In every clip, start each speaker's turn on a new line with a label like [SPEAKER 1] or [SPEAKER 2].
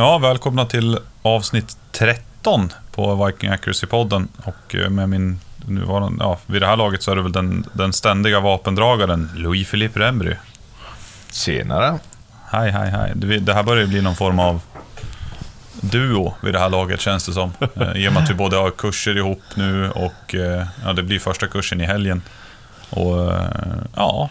[SPEAKER 1] Ja, välkomna till avsnitt 13 på Viking Accuracy-podden. Och eh, med min nuvarande, ja, vid det här laget så är det väl den, den ständiga vapendragaren Louis-Philippe Rembry.
[SPEAKER 2] Tjenare.
[SPEAKER 1] Hej, hej, hej. Det här börjar ju bli någon form av duo vid det här laget känns det som. Eh, I och med att vi både har kurser ihop nu och eh, ja, det blir första kursen i helgen. Och ja,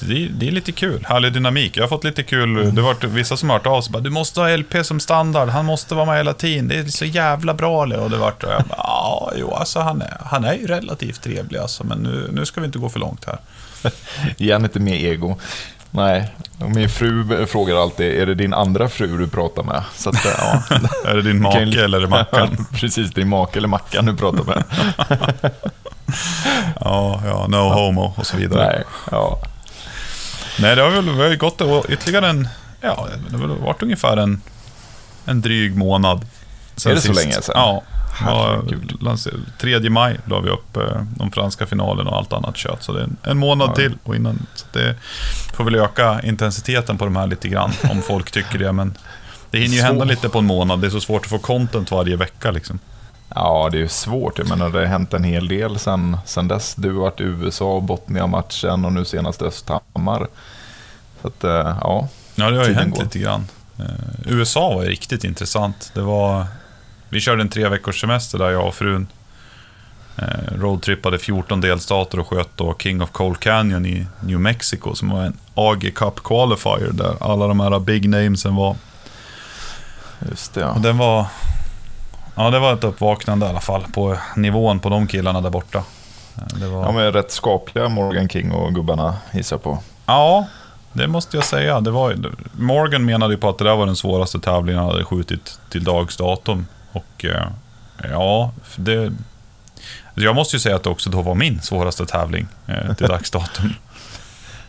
[SPEAKER 1] det, det är lite kul. Härlig dynamik. Jag har fått lite kul. Det har varit vissa som har hört av sig bara, du måste ha LP som standard. Han måste vara med hela tiden. Det är så jävla bra. Och det vart, och jag bara, ja, jo, alltså han är, han är ju relativt trevlig alltså, men nu, nu ska vi inte gå för långt här.
[SPEAKER 2] Ge han inte mer ego. Nej, och min fru frågar alltid, är det din andra fru du pratar med? Så att, ja.
[SPEAKER 1] är det din make
[SPEAKER 2] Kan-
[SPEAKER 1] eller Mackan?
[SPEAKER 2] Precis, din make eller Mackan du pratar med.
[SPEAKER 1] ja, ja, no homo och så vidare.
[SPEAKER 2] Nej, ja.
[SPEAKER 1] Nej, det har väl vi har ju gått och ytterligare en... Ja, det har väl varit ungefär en, en dryg månad.
[SPEAKER 2] Är det så länge sedan?
[SPEAKER 1] Ja. ja 3 maj la vi upp eh, de franska finalerna och allt annat kött. Så det är en, månad
[SPEAKER 2] Ja.
[SPEAKER 1] till. Och innan, så det får väl öka intensiteten på de här lite grann, om folk tycker det. Men det hinner ju
[SPEAKER 2] Så.
[SPEAKER 1] hända lite på en månad. Det är så svårt att få content varje vecka. Liksom.
[SPEAKER 2] ja, det är ju svårt. Jag menar, det har hänt en hel del sen, sen dess. Du har varit i USA, Botnia-matchen och nu senast Östhammar. Så att, eh, ja.
[SPEAKER 1] Ja, det har ju hänt
[SPEAKER 2] går.
[SPEAKER 1] lite grann. Eh, USA var ju riktigt intressant. Det var, vi körde en tre veckors semester där jag och frun eh, roadtrippade 14 delstater och sköt då King of Cold Canyon i New Mexico som var en AG Cup Qualifier där alla de här big namesen var.
[SPEAKER 2] Just det, ja.
[SPEAKER 1] Och den var... Ja, det var ett uppvaknande i alla fall på nivån på de killarna där borta. Det var...
[SPEAKER 2] Ja, men rätt skapliga Morgan King och gubbarna gissar jag på.
[SPEAKER 1] Ja, det måste jag säga. Det var, Morgan menade ju på att det där var den svåraste tävlingen han hade skjutit till dags datum. Och eh, ja, det... Jag måste ju säga att det också då var min svåraste tävling eh, till dags datum.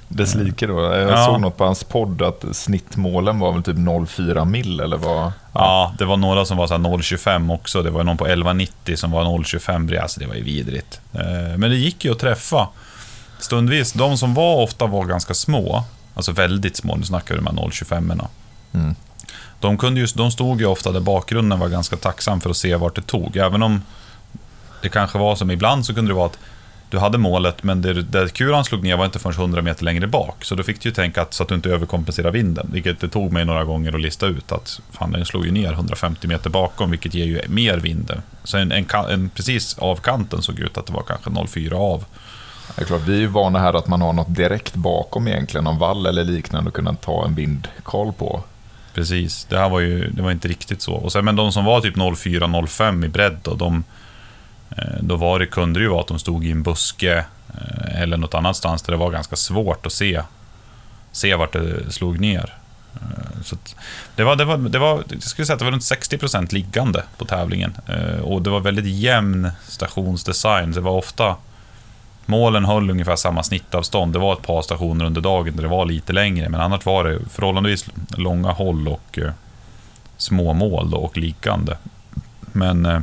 [SPEAKER 2] Dess like då. Jag
[SPEAKER 1] Ja.
[SPEAKER 2] såg något på hans podd att snittmålen var väl typ 0,4 mil eller vad?
[SPEAKER 1] Ja, det var några som var så här 0,25 också. Det var någon på 11,90 som var 0,25 bred. Alltså det var ju vidrigt. Eh, Men det gick ju att träffa. Stundvis, de som var ofta var ganska små. Alltså väldigt små, nu snackar vi de här 0,25
[SPEAKER 2] Mm.
[SPEAKER 1] De, kunde ju, de stod ju ofta där bakgrunden var ganska tacksam för att se vart det tog. Även om det kanske var som ibland så kunde det vara att du hade målet, men det, där kulan slog ner var inte förrän 100 meter längre bak. Så då fick du ju tänka att, så att du inte överkompenserar vinden. Vilket det tog mig några gånger att lista ut att fan, den slog ju ner 150 meter bakom, vilket ger ju mer vind. Så en, en, en precis av kanten såg ut att det var kanske 0,4 av.
[SPEAKER 2] Det är klart, vi är ju vana här att man har något direkt bakom egentligen, någon vall eller liknande att kunna ta en vindkoll på.
[SPEAKER 1] Precis, det här var ju det var inte riktigt så. Och sen, men de som var typ 04-05 i bredd, då, de, eh, då var det, kunde det ju vara att de stod i en buske eh, eller något annanstans där det var ganska svårt att se, se vart det slog ner. Eh, så det, var, det, var, det var, jag skulle säga att det var runt 60% liggande på tävlingen. Och det var väldigt jämn stationsdesign. Det var ofta Målen höll ungefär samma snittavstånd. Det var ett par stationer under dagen där det var lite längre, men annars var det förhållandevis långa håll och eh, små mål då, och liggande. Men eh,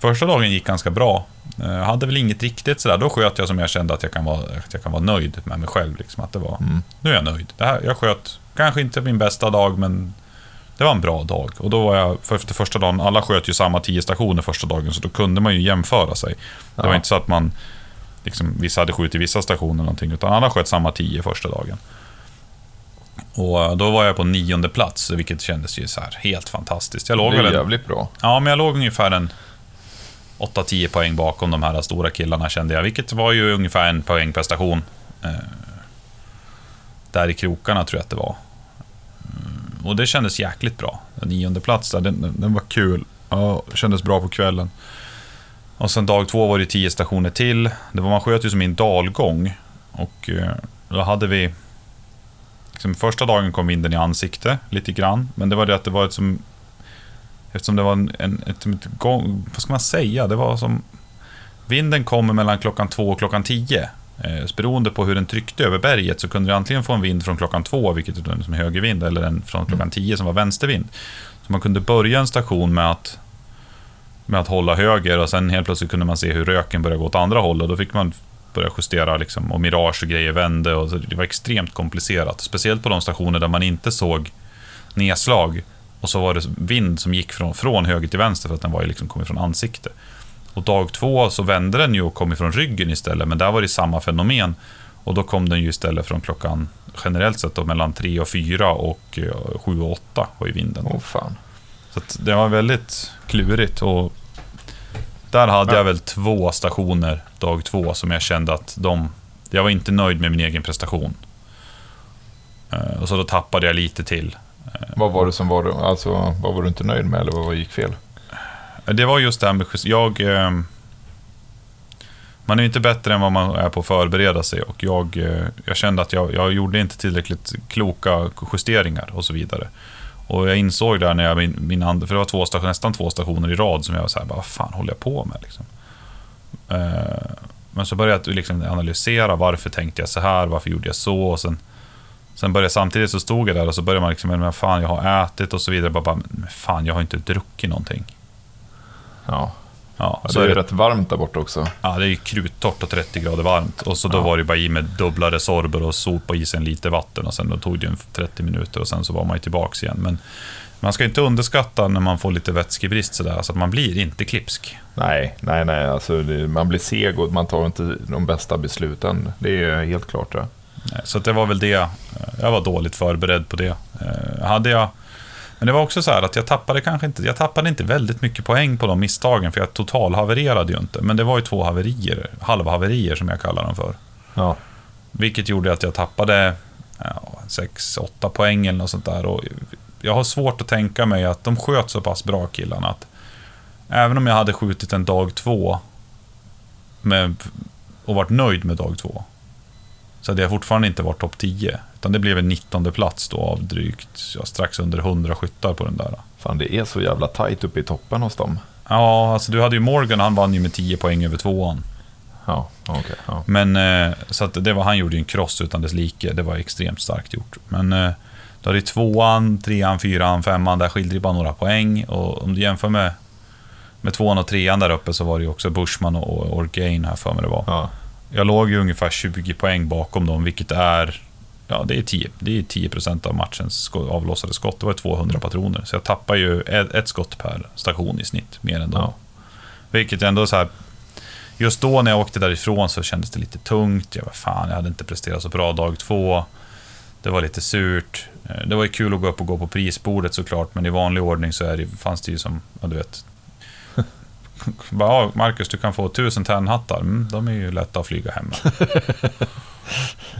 [SPEAKER 1] första dagen gick ganska bra. Eh, Jag hade väl inget riktigt sådär. Då sköt jag som jag kände att jag kan vara, att jag kan vara nöjd med mig själv. Liksom, att det var,
[SPEAKER 2] Mm.
[SPEAKER 1] Nu är jag nöjd. Det här, jag sköt, kanske inte min bästa dag, men det var en bra dag. Och då var jag, för efter första dagen, alla sköt ju samma tio stationer första dagen, så då kunde man ju jämföra sig. Det var
[SPEAKER 2] Ja.
[SPEAKER 1] inte så att man, liksom, vissa hade skjutit vissa stationer eller någonting, utan alla sköt samma tio första dagen. Och eh, då var jag på nionde plats, vilket kändes ju så här helt fantastiskt. Jag låg
[SPEAKER 2] Det
[SPEAKER 1] väl
[SPEAKER 2] är
[SPEAKER 1] en,
[SPEAKER 2] jävligt bra.
[SPEAKER 1] Ja, men jag låg ungefär en 8-10 poäng bakom de här stora killarna kände jag, vilket var ju ungefär en poäng per station. Eh, där i krokarna tror jag att det var. Och det kändes jäkligt bra. En nionde plats där, den, den- var kul. Ja, kändes bra på kvällen. Och sen dag två var det 10 stationer till. Det var, man sköt ju som i en dalgång. Och eh, då hade vi... Liksom, första dagen kom vinden i ansikte lite grann. Men det var det att det var ett som Eftersom det var en, en ett, ett gång, vad ska man säga, det var som... Vinden kommer mellan klockan två och klockan tio. Eh, så beroende på hur den tryckte över berget så kunde du antingen få en vind från klockan två, vilket är en som högervind, eller en från klockan tio som var vänstervind. Så man kunde börja en station med att, med att hålla höger och sen helt plötsligt kunde man se hur röken började gå åt andra hållet. Då fick man börja justera liksom, och mirage och grejer vände. Och det var extremt komplicerat. Speciellt på de stationer där man inte såg nedslag Och så var det vind som gick från, från höger till vänster för att den var liksom kom från ansikte. Och dag två så vände den ju och kom ifrån ryggen istället, men där var det samma fenomen. Och då kom den ju istället från klockan, generellt sett då, mellan tre och fyra och eh, sju och åtta var ju vinden.
[SPEAKER 2] Åh fan.
[SPEAKER 1] Så det var väldigt klurigt. Och där hade jag väl två stationer dag två som jag kände att de... Jag var inte nöjd med min egen prestation. Eh, Och så då tappade jag lite till.
[SPEAKER 2] Vad var det som var, alltså, vad var du inte nöjd med eller vad gick fel?
[SPEAKER 1] Det var just det här med just- jag... Eh, man är ju inte bättre än vad man är på att förbereda sig och jag, eh, jag kände att jag, jag gjorde inte tillräckligt kloka justeringar och så vidare. Och jag insåg där när jag, min, min and, för det var två station, nästan två stationer i rad som jag var så här, bara, vad fan håller jag på med liksom? Eh, men så började jag liksom analysera, varför tänkte jag så här, varför gjorde jag så? Och sen, sen började samtidigt så stod jag där och så började man liksom, men fan jag har ätit och så vidare. Bara, bara, men fan jag har inte druckit någonting.
[SPEAKER 2] Ja,
[SPEAKER 1] Ja, så
[SPEAKER 2] det är
[SPEAKER 1] det,
[SPEAKER 2] rätt varmt där borta också.
[SPEAKER 1] ja, det är kruttorrt och 30 grader varmt. Och så då
[SPEAKER 2] Ja.
[SPEAKER 1] var det bara i med dubbla resorber och sopa i sig en liter vatten. Och sen då tog det en 30 minuter och sen så var man ju tillbaks igen. Men man ska inte underskatta när man får lite vätskebrist sådär, så att man blir inte klipsk.
[SPEAKER 2] Nej, nej, nej. Alltså, det, man blir seg och man tar inte de bästa besluten. Det är helt klart.
[SPEAKER 1] Nej, Så det var väl det. Jag var dåligt förberedd på det. Eh, Hade jag... Men det var också så här att jag tappade kanske inte, jag tappade inte väldigt mycket poäng på de misstagen, för jag totalhavererade ju inte. Men det var ju två haverier, halvhaverier som jag kallar dem för.
[SPEAKER 2] Ja.
[SPEAKER 1] Vilket gjorde att jag tappade 6-8 poäng eller något sånt där. Och jag har svårt att tänka mig att de sköt så pass bra killarna att även om jag hade skjutit en dag två med, och varit nöjd med dag två så hade jag fortfarande inte varit topp 10. Utan det blev en 19 plats då av drygt, ja, strax under 100 skyttar på den där.
[SPEAKER 2] Fan, det är så jävla tajt uppe i toppen hos dem.
[SPEAKER 1] Ja, alltså du hade ju Morgan, han vann ju med 10 poäng över tvåan.
[SPEAKER 2] Ja, okej. ja.
[SPEAKER 1] Men eh, så att det var, han gjorde ju en cross utan dess like. Det var extremt starkt gjort. Men eh, då hade ju tvåan, trean, fyran, femman, där skilde det bara några poäng. Och om du jämför med, med tvåan och trean där uppe så var det ju också Bushman och, och Orgain här för mig det var.
[SPEAKER 2] Ja.
[SPEAKER 1] Jag låg ju ungefär 20 poäng bakom dem, vilket är... Ja, det är 10, det är 10 av matchens avlossade skott. Det var 200 patroner. Så jag tappar ju ett, ett skott per station i snitt, mer än dem.
[SPEAKER 2] Ja.
[SPEAKER 1] Vilket ändå så här... Just då när jag åkte därifrån så kändes det lite tungt. Jag var fan, jag hade inte presterat så bra dag två. Det var lite surt. Eh, Det var ju kul att gå upp och gå på prisbordet såklart, men i vanlig ordning så är det, fanns det ju som, ja du vet... Bara, ja, Marcus, du kan få tusen tennhattar. Mm, de är ju lätta att flyga hem.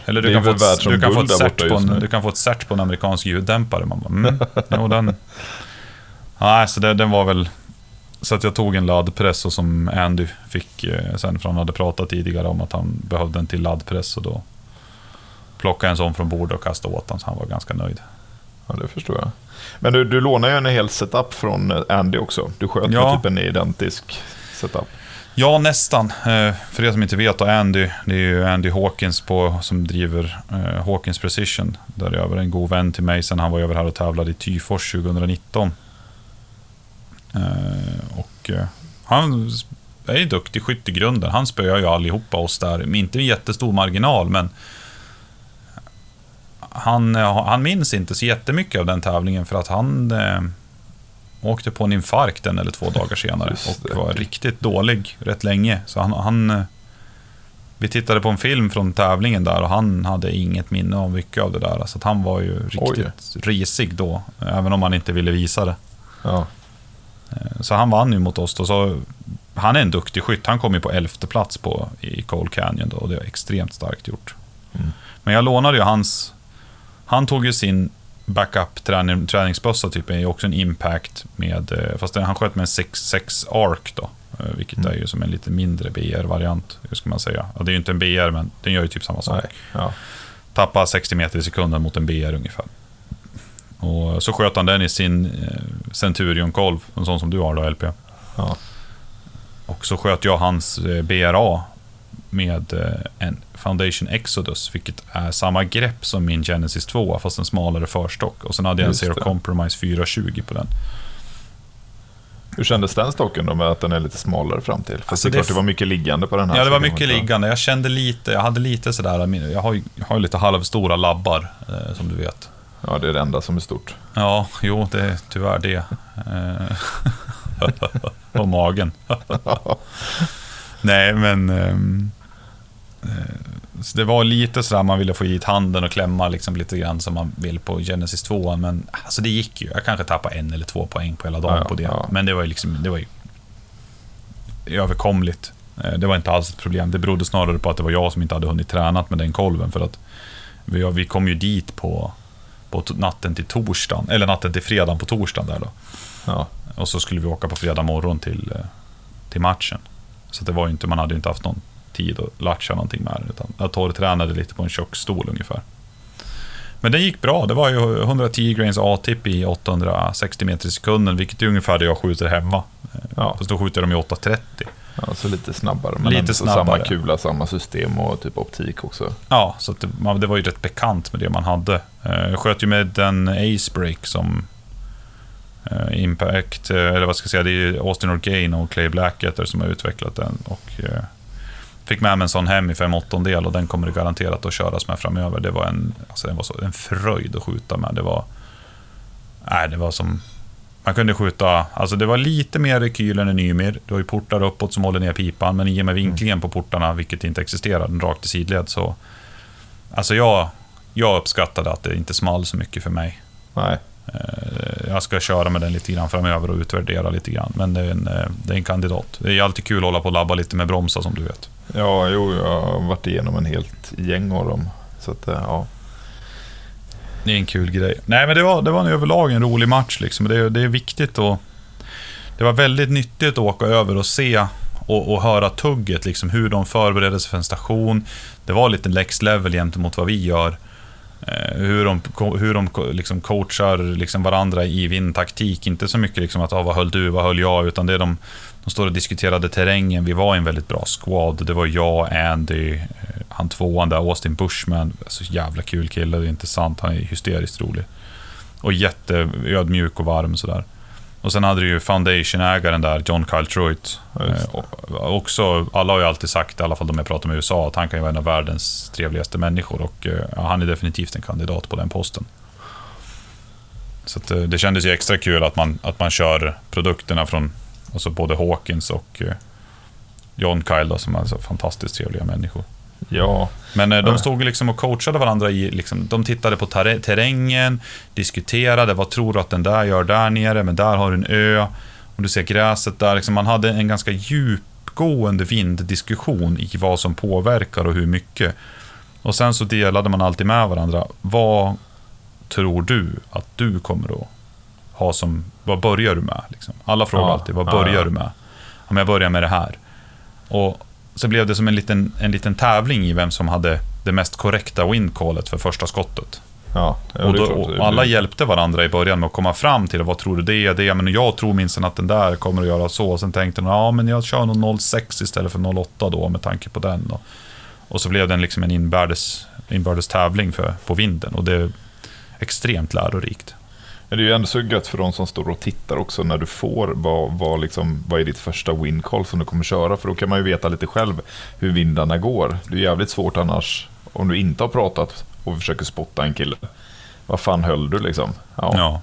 [SPEAKER 1] Eller du kan, få ett, du, kan få ett cert på en, du kan få ett cert på en amerikansk ljuddämpare. Man bara, mm, jo, den... Nej, så det, den var väl... Så att jag tog en laddpress och som Andy fick eh, sen, för han hade pratat tidigare om att han behövde en till laddpress och då plockade jag en sån från bordet och kastade åt honom, så han var ganska nöjd.
[SPEAKER 2] Ja, det förstår jag. Men du, du lånar ju en hel setup från eh, Andy också. Du sköt
[SPEAKER 1] Ja.
[SPEAKER 2] med typ en identisk setup.
[SPEAKER 1] Ja, nästan. Eh, För er som inte vet, Andy, det är ju Andy Hawkins på, som driver eh, Hawkins Precision. Där är över en god vän till mig sen han var över här och tävlade i Tyfors 2019. Eh, Och han är ju duktig skytt i grunden. Han spöar ju allihopa oss där. med Inte en jättestor marginal, men han, eh, han minns inte så jättemycket av den tävlingen för att han eh, åkte på en infarkt en eller två dagar senare och var riktigt dålig rätt länge. Så han, han, eh, vi tittade på en film från tävlingen där och han hade inget minne av mycket av det där. Så han var ju riktigt risig då, även om han inte ville visa det.
[SPEAKER 2] Ja.
[SPEAKER 1] Så han vann ju mot oss då. Så han är en duktig skytt. Han kom ju på elfte plats på, i Cold Canyon då, och det var extremt starkt gjort.
[SPEAKER 2] Mm.
[SPEAKER 1] Men jag lånade ju hans... Han tog ju sin backup träning, träningsbössa, typ, är ju också en impact med... eh, Fast han sköt med en 6 arc då. eh, Vilket
[SPEAKER 2] Mm.
[SPEAKER 1] är ju som en lite mindre BR-variant, hur ska man säga. Ja, det är ju inte en BR, men den gör ju typ samma sak.
[SPEAKER 2] Ja.
[SPEAKER 1] tappa 60 meter i sekunden mot en BR ungefär. Och så sköt han den i sin eh, Centurion Kolv, en sån som du har då, LP.
[SPEAKER 2] Ja.
[SPEAKER 1] Och så sköt jag hans BRA med eh, en Foundation Exodus, vilket är samma grepp som min Genesis 2, fast en smalare förstock. Och sen hade jag en Zero. Compromise 420 på den.
[SPEAKER 2] Hur kändes den stocken då med att den är lite smalare fram till? För
[SPEAKER 1] Alltså,
[SPEAKER 2] det är klart det var mycket liggande på den här.
[SPEAKER 1] Ja, det var mycket liggande. Jag kände lite, jag hade lite sådär, jag har ju jag har ju lite halvstora labbar, eh, som du vet.
[SPEAKER 2] Ja, det är det enda som är stort.
[SPEAKER 1] Ja, jo, det är tyvärr det. Eh, och magen. Nej, men... eh, så det var lite sådär man ville få hit handen och klämma liksom lite grann som man vill på Genesis 2. Men alltså det gick ju. Jag kanske tappade en eller två poäng på hela dagen
[SPEAKER 2] Ja,
[SPEAKER 1] på det.
[SPEAKER 2] ja.
[SPEAKER 1] Men det var ju liksom... Det var ju överkomligt. Eh, Det var inte alls ett problem. Det berodde snarare på att det var jag som inte hade hunnit tränat med den kolven. För att vi, vi kom ju dit på, på natten till torsdagen, eller natten till fredagen på torsdagen där då.
[SPEAKER 2] Ja,
[SPEAKER 1] Och så skulle vi åka på fredag morgon till, eh, till matchen. Så det var inte, man hade ju inte haft någon tid att latcha någonting med det. Utan jag torrtränade lite på en köksstol ungefär. Men det gick bra. Det var ju 110 grains A-tipp i 860 meter i sekunden, vilket är ungefär det jag skjuter hemma.
[SPEAKER 2] ja.
[SPEAKER 1] Fast då skjuter de i 830.
[SPEAKER 2] ja så lite snabbare. Men
[SPEAKER 1] Lite snabbare.
[SPEAKER 2] samma kula, samma system och typ optik också.
[SPEAKER 1] Ja, så det, man, det var ju rätt bekant med det man hade. Eh, Jag sköt ju med en Ace Break som Impact, eh, eller vad ska jag säga, det är Austin Orgain och Clay Blackketter som har utvecklat den. Och eh, fick med mig en sån hem i 5 del och den kommer det garanterat att köras med framöver. Det var en, alltså den var så, en fröjd att skjuta med. Det var, nej, det var som man kunde skjuta, alltså det var lite mer rekyl än en Ymir. Du har ju portar uppåt som håller ner pipan, men i och med vinklingen på portarna, vilket inte existerar, den rakt i sidled, så... Alltså jag, jag uppskattade att det inte small så mycket för mig.
[SPEAKER 2] Nej,
[SPEAKER 1] Eh, Jag ska köra med den lite grann framöver och utvärdera lite grann, men det är en, eh, det är en kandidat. Det är alltid kul att hålla på och labba lite med bromsar som du vet.
[SPEAKER 2] ja, jo, jag har varit igenom en helt gäng av dem. Så att, eh, ja.
[SPEAKER 1] Det är en kul grej. Nej, men det var, det var en överlag en rolig match. Liksom. Det, är- det är viktigt och Det var väldigt nyttigt att åka över och se och, och höra tugget, liksom, hur de förbereder sig för en station. Det var lite next level gentemot vad vi gör. Eh, hur de, hur de liksom coachar liksom varandra i vindtaktik. Inte så mycket liksom att ah, vad höll du, vad höll jag, utan det är de, de står och diskuterade terrängen. Vi var i en väldigt bra squad. Det var jag, Andy, eh, han tvåan där, Austin Bushman. Så jävla kul kille, det är inte sant. Han är hysteriskt rolig. Och jätteödmjuk och varm sådär. Och sen hade du ju Foundation-ägaren där, John Kyle Truitt. Eh, också, alla har ju alltid sagt, i alla fall de jag pratar med i USA, att han kan ju vara en av världens trevligaste människor. Och eh, ja, han är definitivt en kandidat på den posten. Så att, eh, det kändes ju extra kul att man, att man kör produkterna från alltså både Hawkins och John Kyle, då, som är så fantastiskt trevliga människor.
[SPEAKER 2] Ja,
[SPEAKER 1] Men eh, de stod liksom och coachade varandra i, liksom, de tittade på terrängen, diskuterade, vad tror du att den där gör där nere, men där har du en ö, och du ser gräset där. Liksom, man hade en ganska djupgående vinddiskussion i vad som påverkar och hur mycket. Och sen så delade man alltid med varandra. Vad tror du att du kommer att ha som, vad börjar du med? Liksom? Alla frågar
[SPEAKER 2] Ja,
[SPEAKER 1] alltid, vad
[SPEAKER 2] ja,
[SPEAKER 1] börjar
[SPEAKER 2] ja.
[SPEAKER 1] du med? Om jag börjar med det här. Och så blev det som en liten, en liten tävling i vem som hade det mest korrekta windcallet för första skottet.
[SPEAKER 2] ja.
[SPEAKER 1] och
[SPEAKER 2] är
[SPEAKER 1] då, och alla hjälpte varandra i början med att komma fram till vad tror du det är, det, men jag tror minst att den där kommer att göra så. Och sen tänkte de, ja men jag kör nog 06 istället för 08 då med tanke på den. Och, och så blev det en, liksom en inbördes, inbördes tävling för, på vinden och det är extremt lärorikt.
[SPEAKER 2] Men det är ju ändå så gött för de som står och tittar också när du får vad, vad, liksom, vad är ditt första windcall som du kommer köra. För då kan man ju veta lite själv hur vindarna går. Det är jävligt svårt annars om du inte har pratat och försöker spotta en kille. Vad fan höll du liksom? Ja,
[SPEAKER 1] Ja.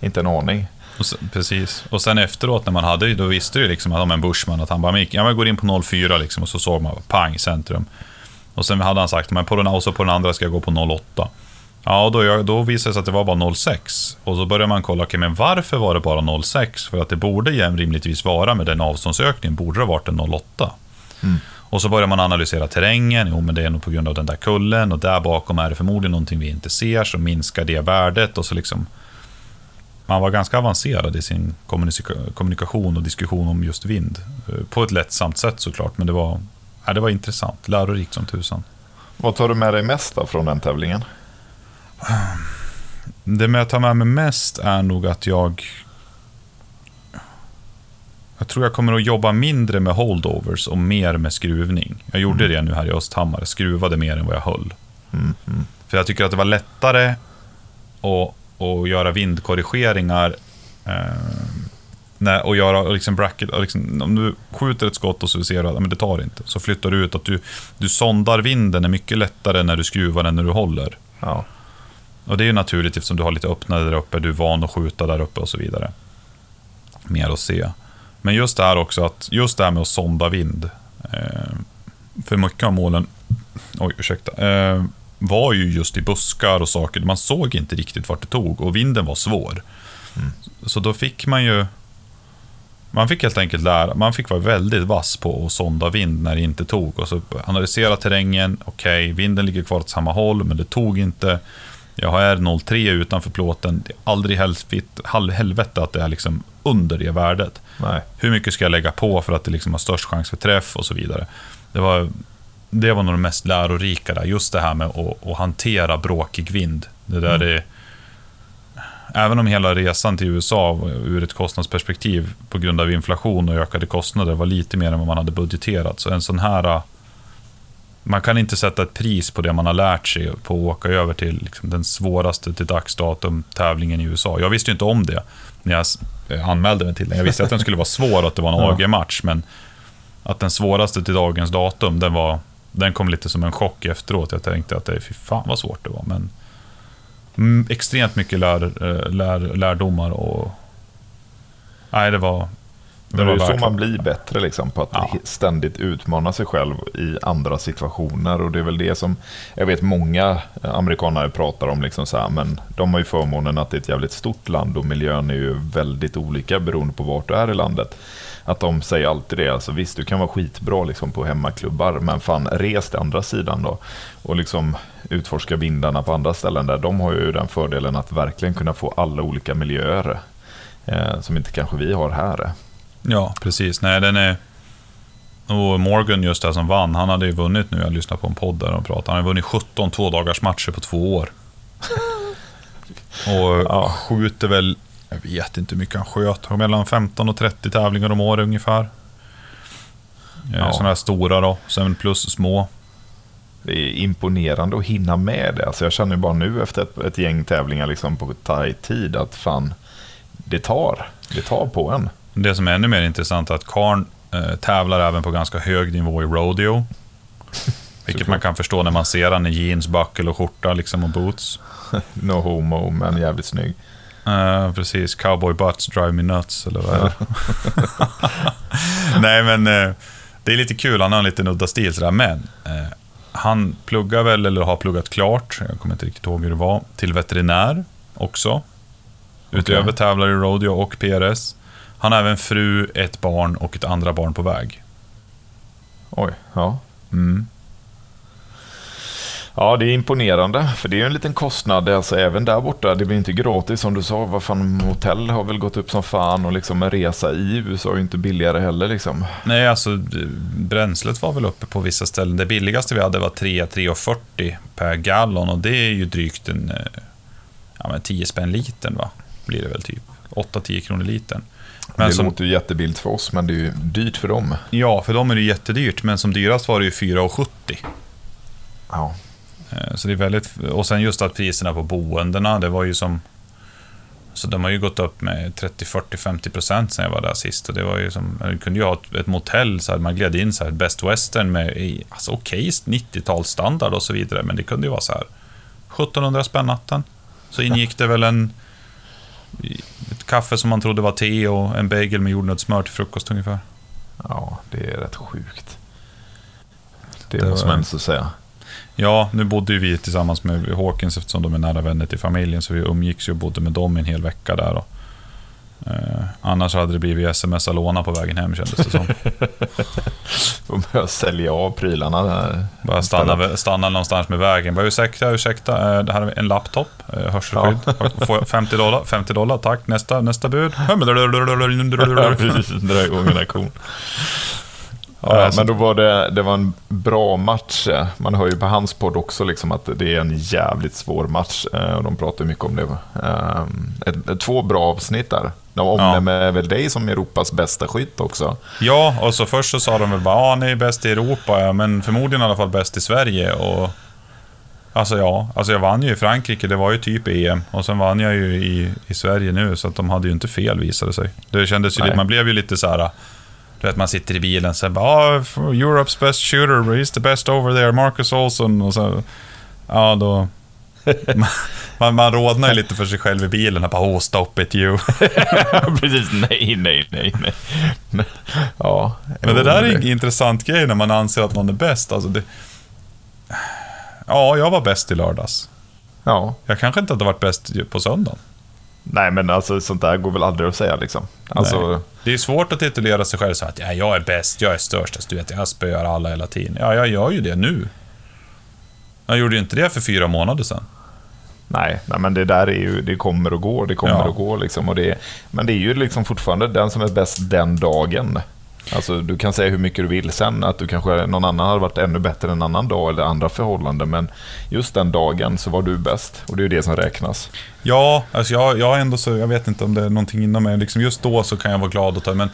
[SPEAKER 2] Inte en aning.
[SPEAKER 1] Och sen, precis. Och sen efteråt när man hade, då visste du liksom att om en Bushman, att han bara, "Men jag går in på 04 liksom, och så såg man, pang, centrum. Och sen hade han sagt, men på den, och så på den andra ska jag gå på 08. Ja, och då, jag- då visade det sig att det var bara 06. Och så började man kolla, okej, men varför var det bara 06? För att det borde rimligtvis vara, med den avståndsökningen, borde det ha varit en 08.
[SPEAKER 2] Mm.
[SPEAKER 1] Och så börjar man analysera terrängen. Jo, men det är nog på grund av den där kullen och där bakom är det förmodligen någonting vi inte ser, så minskar det värdet och så liksom... Man var ganska avancerad i sin kommunika- kommunikation och diskussion om just vind. Eh, På ett lättsamt sätt såklart, men det var, ja, det var intressant. Lärorikt som tusan.
[SPEAKER 2] Vad tar du med dig mest från den tävlingen?
[SPEAKER 1] Det jag tar med mig mest är nog att jag... Jag tror jag kommer att jobba mindre med holdovers och mer med skruvning. Jag gjorde det nu här i Östhammar, jag skruvade mer än vad jag höll.
[SPEAKER 2] Mm, mm.
[SPEAKER 1] För jag tycker att det var lättare att, att göra vindkorrigeringar eh, och göra liksom bracket, och liksom, om du skjuter ett skott och så ser du att men det tar inte, så flyttar du ut att du, du sondar vinden är mycket lättare när du skruvar än när du håller.
[SPEAKER 2] Ja.
[SPEAKER 1] Och det är ju naturligt eftersom du har lite öppnare där uppe, du är van att skjuta där uppe och så vidare. Mer att se. Men just det här också, att just det här med att sonda vind. Eh, för mycket av målen, oj ursäkta, eh, var ju just i buskar och saker. Man såg inte riktigt vart det tog och vinden var svår.
[SPEAKER 2] Mm.
[SPEAKER 1] Så då fick man ju... Man fick helt enkelt lära, man fick vara väldigt vass på att sonda vind när det inte tog. Och så analysera terrängen, okej, okay, vinden ligger kvar åt samma håll, men det tog inte. Jag har R03 utanför plåten, det är aldrig helvete att det är liksom under det värdet.
[SPEAKER 2] Nej.
[SPEAKER 1] Hur mycket ska jag lägga på för att det liksom har störst chans för träff och så vidare. Det var, det var nog det mest lärorika där, just det här med att, att hantera bråkig vind. Det där mm. det, även om hela resan till USA ur ett kostnadsperspektiv på grund av inflation och ökade kostnader var lite mer än vad man hade budgeterat. Så en sån här... Man kan inte sätta ett pris på det man har lärt sig på att åka över till liksom den svåraste till dagsdatum tävlingen i USA. Jag visste ju inte om det när jag anmälde mig till den. Jag visste att den skulle vara svår och att det var en AG-match, men att den svåraste till dagens datum, den, var, den kom lite som en chock efteråt. Jag tänkte att det, fy fan vad svårt det var. Men Mm, extremt mycket lär, eh, lär, lärdomar och... Nej, det var...
[SPEAKER 2] Det, det är ju så man blir bättre, liksom, på att ja. ständigt utmana sig själv i andra situationer. Och det är väl det som jag vet många amerikaner pratar om. Liksom så här, men de har ju förmånen att det är ett jävligt stort land och miljön är ju väldigt olika beroende på vart du är i landet att de säger alltid det. Alltså, visst, du kan vara skitbra liksom, på hemmaklubbar, men fan, res till andra sidan då. Och liksom utforska vindarna på andra ställen där. De har ju den fördelen att verkligen kunna få alla olika miljöer eh, som inte kanske vi har här.
[SPEAKER 1] Ja, precis. Nej, den är... Och Morgan just där som vann, han hade ju vunnit nu, jag lyssnade på en podd där de pratade, han har vunnit 17 tvådagars matcher på två år. Och ja. skjuter väl jag vet inte hur mycket han sköt. Mellan 15 och 30 tävlingar om året ungefär. Eh, ja. Sådana här stora då, sen plus små.
[SPEAKER 2] Det är imponerande att hinna med det. Alltså jag känner bara nu efter ett, ett gäng tävlingar liksom på tajt tid att fan, det tar. Det tar på en.
[SPEAKER 1] Det som är ännu mer intressant är att Karn eh, tävlar även på ganska hög nivå i rodeo. Vilket man kan förstå när man ser han i jeans, buckle och skjorta liksom, och boots.
[SPEAKER 2] no homo, men jävligt snygg.
[SPEAKER 1] Uh, precis, cowboy butts drive me nuts, eller vad är det? Nej, men uh, det är lite kul, han har en liten udda stil sådär, men uh, han pluggar väl, eller har pluggat klart, jag kommer inte riktigt ihåg hur det var, till veterinär också. Utöver okay. tävlar i rodeo och PRS. Han har även fru, ett barn och ett andra barn på väg.
[SPEAKER 2] Oj, ja.
[SPEAKER 1] Mm.
[SPEAKER 2] Ja, det är imponerande. För det är en liten kostnad, alltså även där borta. Det blir inte gratis som du sa. Vad fan, hotell har väl gått upp som fan och liksom en resa i USA är ju inte billigare heller. Liksom.
[SPEAKER 1] Nej, alltså bränslet var väl uppe på vissa ställen. Det billigaste vi hade var 3,40 per gallon och det är ju drygt en eh, ja, men 10 spänn litern, va? Blir det väl typ. 8-10 kronor litern.
[SPEAKER 2] Men det som, låter ju jättebilligt för oss, men det är ju dyrt för dem.
[SPEAKER 1] Ja, för dem är det jättedyrt, men som dyrast var det ju 4,70.
[SPEAKER 2] Ja.
[SPEAKER 1] Eh, så det är väldigt, och sen just att priserna på boendena, det var ju som... Så de har ju gått upp med 30, 40, 50 procent sen jag var där sist. Och det var ju som, man kunde ju ha ett, ett motell, så här, man gled in så här, Best Western med alltså, okej okay, 90-talsstandard och så vidare. Men det kunde ju vara så här 1700 spänn natten. Så ingick det väl en... Kaffe som man trodde var te och en bagel med jordnötssmör till frukost ungefär.
[SPEAKER 2] Ja, det är rätt sjukt. Det, det måste man ändå säga.
[SPEAKER 1] Ja, nu bodde ju vi tillsammans med Hawkins eftersom de är nära vänner till familjen, så vi umgicks ju och bodde med dem en hel vecka där. Och, eh, annars hade det blivit sms låna på vägen hem kändes det som.
[SPEAKER 2] Får börja sälja av prylarna där.
[SPEAKER 1] Bara stanna, stanna någonstans med vägen. Bara ursäkta, ursäkta, eh, det här är en laptop, eh, hörselskydd. Ja. 50 dollar, 50 dollar, tack. Nästa, nästa bud.
[SPEAKER 2] Dra igång en auktion. Ja, alltså. Men då var det, det var en bra match. Man hör ju på hans podd också liksom att det är en jävligt svår match. Eh, och de pratar mycket om det. Ett, två bra avsnitt där. De omnämner ja. väl dig som Europas bästa skytt också.
[SPEAKER 1] Ja, och så först så sa de väl bara ja, ni är bäst i Europa, ja, men förmodligen i alla fall bäst i Sverige. Och, alltså ja, alltså jag vann ju i Frankrike, det var ju typ EM. Och sen vann jag ju i, i Sverige nu, så att de hade ju inte fel visade sig. Det kändes ju lite, man blev ju lite så här du vet, man sitter i bilen och säger oh, Europe's best shooter, he's the best over there, Marcus Olsson. Och så, ja, då... man, man rodnar ju lite för sig själv i bilen och bara oh, stop it you.
[SPEAKER 2] Precis, nej, nej, nej, nej. Ja,
[SPEAKER 1] Men det där är en intressant grej när man anser att någon är bäst. Alltså det... Ja, jag var bäst i lördags.
[SPEAKER 2] Ja.
[SPEAKER 1] Jag kanske inte hade varit bäst på söndagen.
[SPEAKER 2] Nej, men alltså sånt där går väl aldrig att säga liksom. Alltså.
[SPEAKER 1] Det är svårt att titulera sig själv så att ja, jag är bäst, jag är störst, du vet, jag spöar alla hela tiden. Ja, jag gör ju det nu. Jag gjorde ju inte det för fyra månader sedan.
[SPEAKER 2] Nej, nej, men det där är ju, det kommer och går, det kommer
[SPEAKER 1] Ja.
[SPEAKER 2] och går liksom. Och det, men det är ju liksom fortfarande den som är bäst den dagen. Alltså, du kan säga hur mycket du vill sen, att du kanske någon annan hade varit ännu bättre en annan dag eller andra förhållanden, men just den dagen så var du bäst. Och det är ju det som räknas.
[SPEAKER 1] Ja, alltså jag, jag ändå så, jag vet inte om det är någonting inom mig. Liksom just då så kan jag vara glad och ta, men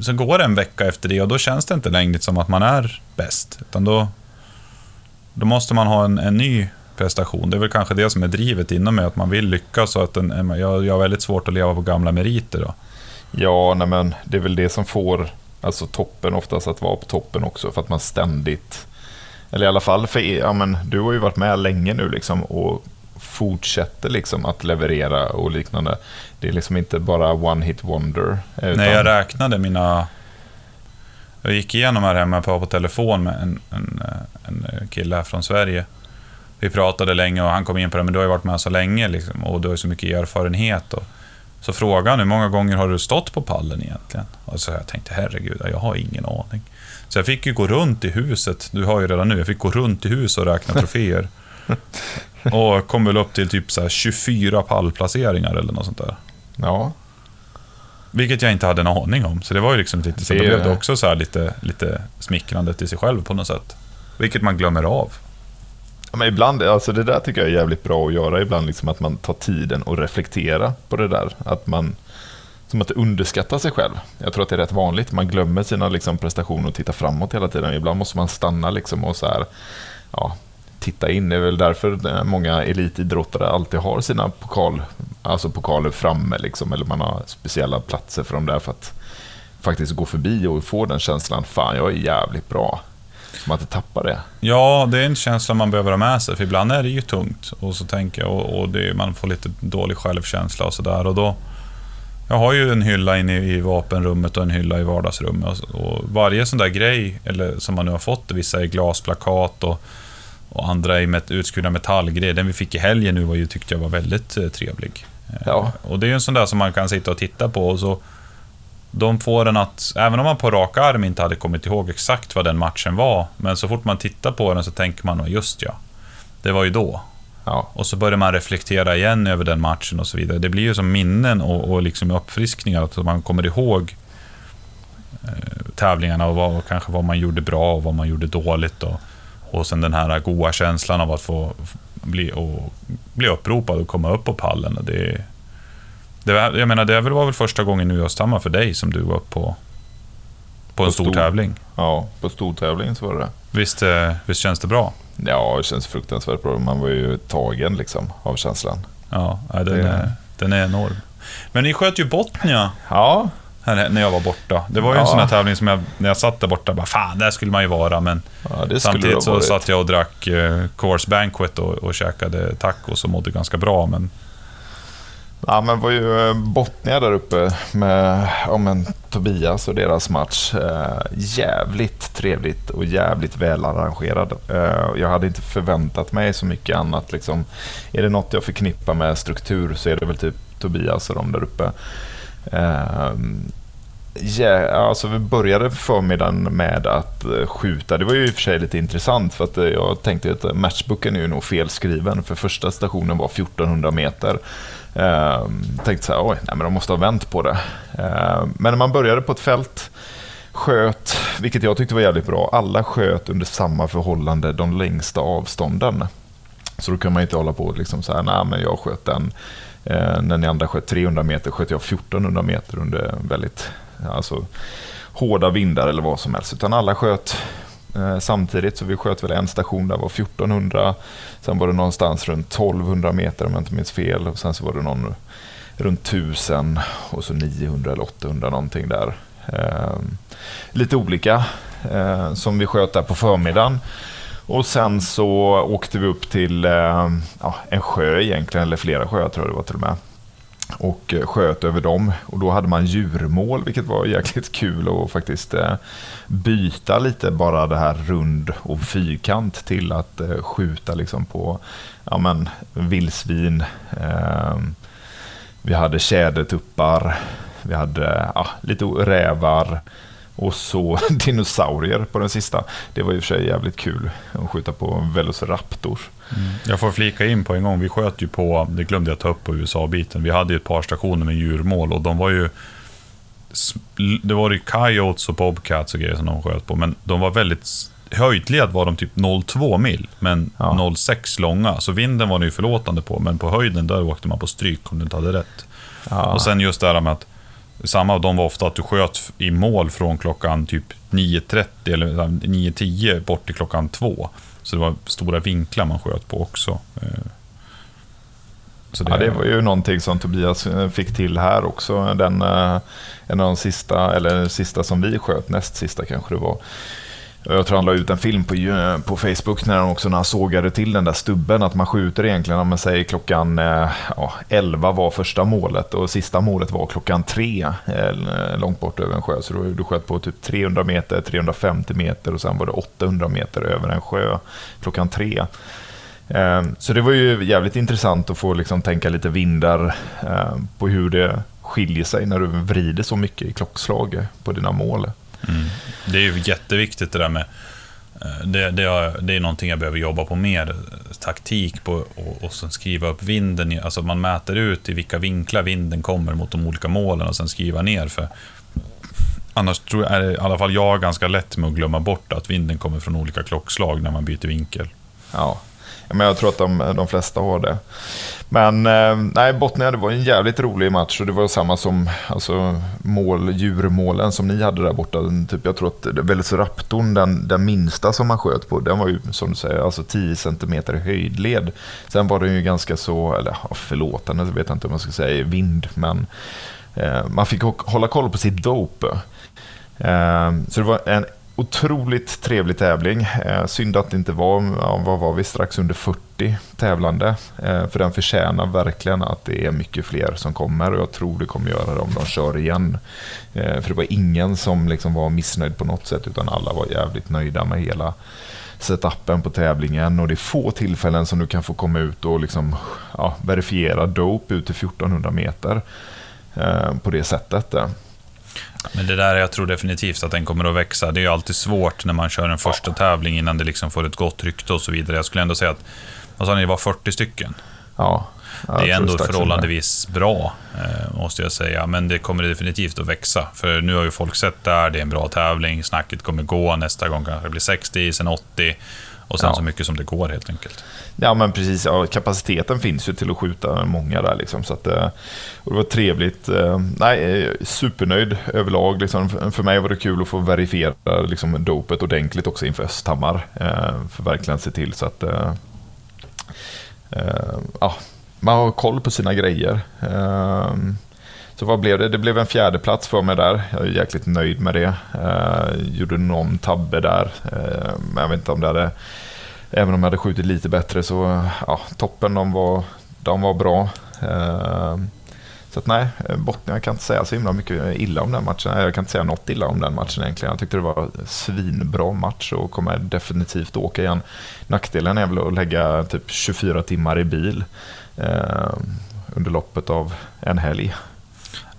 [SPEAKER 1] så går det en vecka efter det och då känns det inte längre som att man är bäst. Utan då, då måste man ha en, en ny prestation. Det är väl kanske det som är drivet inom mig, att man vill lyckas och att en, jag, jag har väldigt svårt att leva på gamla meriter. Då.
[SPEAKER 2] Ja, nej, men det är väl det som får alltså, toppen oftast att vara på toppen också, för att man ständigt... Eller i alla fall, för, ja, men, du har ju varit med länge nu liksom, och fortsätter liksom att leverera och liknande. Det är liksom inte bara one hit wonder. Utan,
[SPEAKER 1] När jag räknade mina... Jag gick igenom här hemma på, på telefon med en, en, eh, en kille här från Sverige. Vi pratade länge och han kom in på det, men du har ju varit med så länge liksom, och du har ju så mycket erfarenhet. Och, så frågade han hur många gånger har du stått på pallen egentligen? Och så jag tänkte herregud, jag har ingen aning. Så jag fick ju gå runt i huset, du har ju redan nu, jag fick gå runt i huset och räkna troféer. och kom väl upp till typ så här 24 pallplaceringar eller något sånt där.
[SPEAKER 2] Ja,
[SPEAKER 1] Vilket jag inte hade en aning om. Så det var ju liksom lite, så
[SPEAKER 2] Det
[SPEAKER 1] blev det också så här lite, lite smickrande till sig själv på något sätt. Vilket man glömmer av.
[SPEAKER 2] Ja, Men ibland, alltså det där tycker jag är jävligt bra att göra ibland, liksom att man tar tiden och reflektera på det där. Att man, som att underskatta sig själv. Jag tror att det är rätt vanligt, man glömmer sina liksom, prestationer och tittar framåt hela tiden. Ibland måste man stanna liksom och så här, ja, titta in. Det är väl därför eh, många elitidrottare alltid har sina pokal, alltså pokaler framme, liksom, eller man har speciella platser för dem där för att faktiskt gå förbi och få den känslan, fan jag är jävligt bra. Så man inte tappar det.
[SPEAKER 1] Ja, det är en känsla man behöver ha med sig, för ibland är det ju tungt. Och så tänker jag, och, och det, man får lite dålig självkänsla och sådär. Och då... Jag har ju en hylla inne i vapenrummet och en hylla i vardagsrummet. Och, och varje sån där grej, eller som man nu har fått, vissa är glasplakat och, och andra är met, utskurna metallgrejer. Den vi fick i helgen nu var ju, tyckte jag var väldigt eh, trevlig. Eh,
[SPEAKER 2] Ja.
[SPEAKER 1] Och det är ju en sån där som man kan sitta och titta på och så de får en att, även om man på rak arm inte hade kommit ihåg exakt vad den matchen var, men så fort man tittar på den så tänker man, just ja, det var ju då.
[SPEAKER 2] Ja,
[SPEAKER 1] Och så börjar man reflektera igen över den matchen och så vidare. Det blir ju som minnen och, och liksom uppfriskningar, att man kommer ihåg eh, tävlingarna och vad, kanske vad man gjorde bra och vad man gjorde dåligt. Och, och sen den här goa känslan av att få bli, och, bli uppropad och komma upp på pallen. Och det, det, var- jag menar, det var väl första gången nu i Östhammar för dig som du var upp på, på en
[SPEAKER 2] På
[SPEAKER 1] stor,
[SPEAKER 2] stor.
[SPEAKER 1] tävling.
[SPEAKER 2] ja på stortävling så var det
[SPEAKER 1] Visst, eh, visst känns det bra?
[SPEAKER 2] Ja, det känns fruktansvärt bra. Man var ju tagen liksom, av känslan.
[SPEAKER 1] Ja, den,
[SPEAKER 2] Det-
[SPEAKER 1] är, den är enorm. Men ni sköt ju Botnia
[SPEAKER 2] Ja,
[SPEAKER 1] här, när jag var borta. Det var ju en
[SPEAKER 2] Ja.
[SPEAKER 1] sån här tävling som jag, när jag satt där borta, bara fan, där skulle man ju vara. Men
[SPEAKER 2] ja
[SPEAKER 1] samtidigt så satt jag och drack eh, Course Banquet och, och käkade tacos och mådde ganska bra. Men
[SPEAKER 2] Ja, men det var ju eh, Botnia där uppe med ja, men, Tobias och deras match. Eh, jävligt trevligt och jävligt välarrangerad. Eh, jag hade inte förväntat mig så mycket annat. Liksom. Är det något jag förknippar med struktur så är det väl typ Tobias och de där uppe. Eh, alltså vi började förmiddagen med att eh, skjuta. Det var ju i och för sig lite intressant för att eh, jag tänkte att matchboken matchbooken är ju nog felskriven för första stationen var 1400 meter. Eh, tänkte så här, oj, nej, men de måste ha vänt på det. Eh, men när man började på ett fält, sköt, vilket jag tyckte var jävligt bra, alla sköt under samma förhållande de längsta avstånden. Så då kan man inte hålla på och liksom så här, nej men jag sköt den. Eh, när ni andra sköt 300 meter sköt jag 1400 meter under väldigt alltså, hårda vindar eller vad som helst. Utan alla sköt Eh, samtidigt, så vi sköt väl en station där var 1400. Sen var det någonstans runt 1200 meter om jag inte minns fel. Och sen så var det någon runt 1000 och så 900 eller 800 någonting där. Eh, lite olika eh, som vi sköt där på förmiddagen. Och sen så åkte vi upp till ja, en sjö egentligen, eller flera sjöar tror jag det var till och med. Och eh, sköt över dem. Och då hade man djurmål, vilket var jäkligt kul att faktiskt eh, byta lite bara det här rund och fyrkant till att eh, skjuta liksom på ja, men, vildsvin. Ehm, vi hade tjädertuppar, vi hade ja, lite rävar och så dinosaurier på den sista. Det var i och för sig jävligt kul att skjuta på Velociraptor.
[SPEAKER 1] Mm. Jag får flika in på en gång, vi sköt ju på, det glömde jag ta upp på USA-biten, vi hade ju ett par stationer med djurmål och de var ju det var ju coyotes och bobcats och grejer som de sköt på, men de var väldigt höjdled var de typ 0,2 mil, men ja. 0,6 långa. Så vinden var ju förlåtande på, men på höjden där åkte man på stryk om du inte hade rätt. Ja. Och sen just det här med att samma, av dem var ofta att du sköt i mål från klockan typ 9.30 eller eh, 9.10 bort till klockan 2. Så det var stora vinklar man sköt på också. Eh,
[SPEAKER 2] så det... Ja, det var ju någonting som Tobias eh, fick till här också. Den, en av de sista, eller sista som vi sköt, näst sista kanske det var. Jag tror han la ut en film på, eh, på Facebook när han också när han sågade till den där stubben. Att man skjuter egentligen, om man säger klockan eh, ja, 11 var första målet och sista målet var klockan 3. Eh, långt bort över en sjö. Så du, du sköt på typ 300 meter, 350 meter och sen var det 800 meter över en sjö klockan 3. Så det var ju jävligt intressant att få liksom tänka lite vindar på hur det skiljer sig när du vrider så mycket i klockslag på dina mål.
[SPEAKER 1] Mm. Det är ju jätteviktigt det där med eh, det, det, är, det är någonting jag behöver jobba på mer, taktik på och, och sen skriva upp vinden. Alltså man mäter ut i vilka vinklar vinden kommer mot de olika målen och sen skriva ner. För annars tror jag, är det, i alla fall jag ganska lätt med att glömma bort att vinden kommer från olika klockslag när man byter vinkel.
[SPEAKER 2] Ja, men jag tror att de, de flesta har det. Men eh, nej, Botnia det var en jävligt rolig match och det var samma som alltså, mål, djurmålen som ni hade där borta. Typ, jag tror att Velociraptorn, den, den minsta som man sköt på, den var ju som du säger alltså 10 cm höjdled. Sen var den ju ganska så, eller förlåtande, jag vet inte om man ska säga vind, men eh, man fick hålla koll på sitt dope. Eh, så det var en otroligt trevlig tävling. Eh, synd att det inte var, ja, vad var vi, strax under 40 tävlande. Eh, för den förtjänar verkligen att det är mycket fler som kommer och jag tror det kommer göra det om de kör igen. Eh, för det var ingen som liksom var missnöjd på något sätt utan alla var jävligt nöjda med hela setupen på tävlingen och det är få tillfällen som du kan få komma ut och liksom, ja, verifiera dope ut till 1400 meter eh, på det sättet. Eh.
[SPEAKER 1] Men det där, jag tror definitivt att den kommer att växa. Det är ju alltid svårt när man kör en första tävling innan det liksom får ett gott rykte och så vidare. Jag skulle ändå säga att, vad sa ni, det var 40 stycken?
[SPEAKER 2] Ja.
[SPEAKER 1] det är ändå förhållandevis bra, eh, måste jag säga. Men det kommer definitivt att växa. För nu har ju folk sett det här, det är en bra tävling, snacket kommer gå, nästa gång kanske det blir 60, sen 80. Och sen ja. så mycket som det går helt enkelt.
[SPEAKER 2] Ja men precis, ja, kapaciteten finns ju till att skjuta många där. Liksom, så att, eh, det var trevligt. Eh, nej, eh, supernöjd överlag. Liksom. För mig var det kul att få verifiera liksom, dopet ordentligt också inför Östhammar. För verkligen se till så att ja, man har koll på sina grejer. Så vad blev det? Det blev en fjärde plats för mig där. Jag är jäkligt nöjd med det. Eh, gjorde någon tabbe där. Eh, men jag vet inte om det hade... Även om jag hade skjutit lite bättre så, ja, toppen de var, de var bra. Eh, så att nej, Botnia, jag kan inte säga så himla mycket illa om den matchen. Jag kan inte säga något illa om den matchen egentligen. Jag tyckte det var en svinbra match och kommer definitivt åka igen. Nackdelen är väl att lägga typ 24 timmar i bil eh, under loppet av en helg.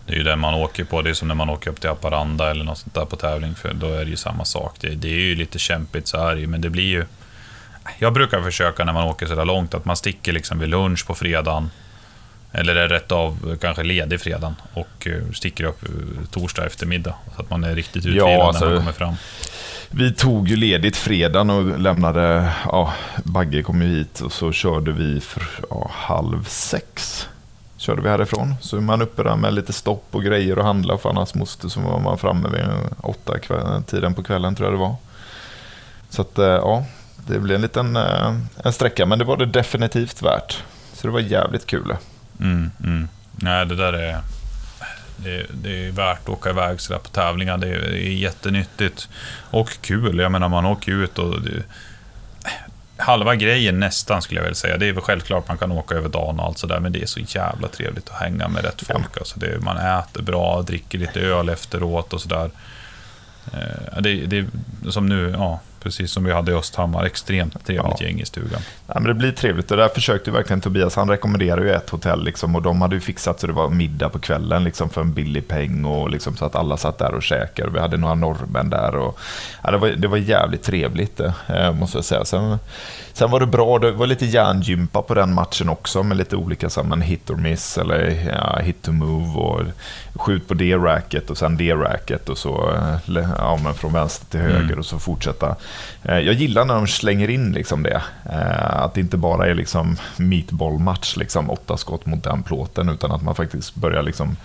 [SPEAKER 1] Det är ju den man åker på. Det är som när man åker upp till Haparanda eller något sånt där på tävling. För då är det ju samma sak. Det, det är ju lite kämpigt så här men det blir ju... Jag brukar försöka när man åker så där långt att man sticker liksom vid lunch på fredagen. Eller är rätt av kanske ledig fredagen och eh, sticker upp eh, torsdag eftermiddag. Så att man är riktigt utvilad ja, alltså, när man kommer fram.
[SPEAKER 2] Vi tog ju ledigt fredagen och lämnade, ja, Bagge kom ju hit och så körde vi för ja, halv sex körde vi härifrån. Så är man uppe där med lite stopp och grejer och handla för annars måste så var man framme vid åtta kväll, tiden på kvällen tror jag det var. Så att eh, ja, det blev en liten eh, en sträcka men det var det definitivt värt. Så det var jävligt kul.
[SPEAKER 1] Mm, mm. Nej, det där är... Det, det, är värt att åka iväg sådär på tävlingar. Det är, det är jättenyttigt och kul. Jag menar, man åker ut och... Det, halva grejen nästan skulle jag väl säga. Det är väl självklart man kan åka över dagen och allt sådär, men det är så jävla trevligt att hänga med rätt folk. Ja. Alltså det, man äter bra, dricker lite öl efteråt och sådär. Eh, det, det, som nu, ja, precis som vi hade i Östhammar. Extremt trevligt ja. gäng i stugan.
[SPEAKER 2] Ja, men det blir trevligt och där försökte verkligen Tobias. Han rekommenderade ju ett hotell liksom, och de hade ju fixat så det var middag på kvällen liksom, för en billig peng och liksom, så att alla satt där och käkade. Vi hade några norrmän där. Och, ja, det, var, det var jävligt trevligt det, eh, måste jag säga. Sen, sen var det bra, det var lite järngympa på den matchen också med lite olika så men hit or miss eller ja, hit to move och skjut på det racket och sen det racket och så eh, ja, men från vänster till höger mm. och så fortsätta Eh, jag gillar när de slänger in liksom det. Eh, att det inte bara är liksom meatball-match, liksom åtta skott mot den plåten, utan att man faktiskt börjar liksom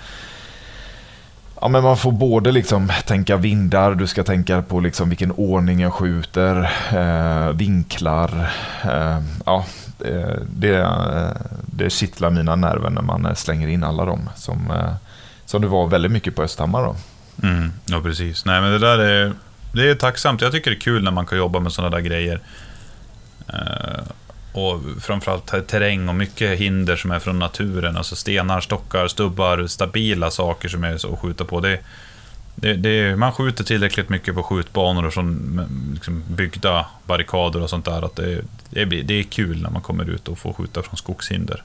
[SPEAKER 2] Ja, men man får både liksom tänka vindar, du ska tänka på liksom vilken ordning jag skjuter, eh, vinklar. Eh, ja, eh, det, det kittlar mina nerver när man slänger in alla dem. Som, eh, som det var väldigt mycket på Östhammar. Då.
[SPEAKER 1] Mm, ja, precis. Nej, men det där är det är tacksamt. Jag tycker det är kul när man kan jobba med sådana där grejer. Eh, och framförallt terräng och mycket hinder som är från naturen. Alltså stenar, stockar, stubbar, stabila saker som är så att skjuta på. Det, det, det, man skjuter tillräckligt mycket på skjutbanor och från liksom byggda barrikader och sånt där. Att det, det, blir, det är kul när man kommer ut och får skjuta från skogshinder.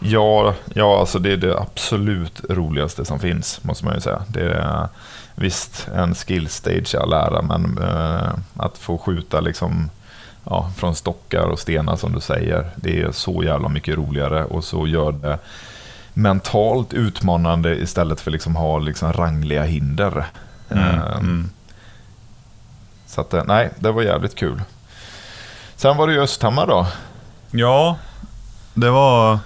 [SPEAKER 2] Ja, ja alltså det är det absolut roligaste som finns, måste man ju säga. Det är, visst, en skill stage all ära, men eh, att få skjuta liksom, ja, från stockar och stenar som du säger, det är så jävla mycket roligare och så gör det mentalt utmanande istället för liksom ha liksom rangliga hinder. Mm, eh, mm. Så att, eh, nej, det var jävligt kul. Sen var det ju Östhammar då.
[SPEAKER 1] Ja, det var...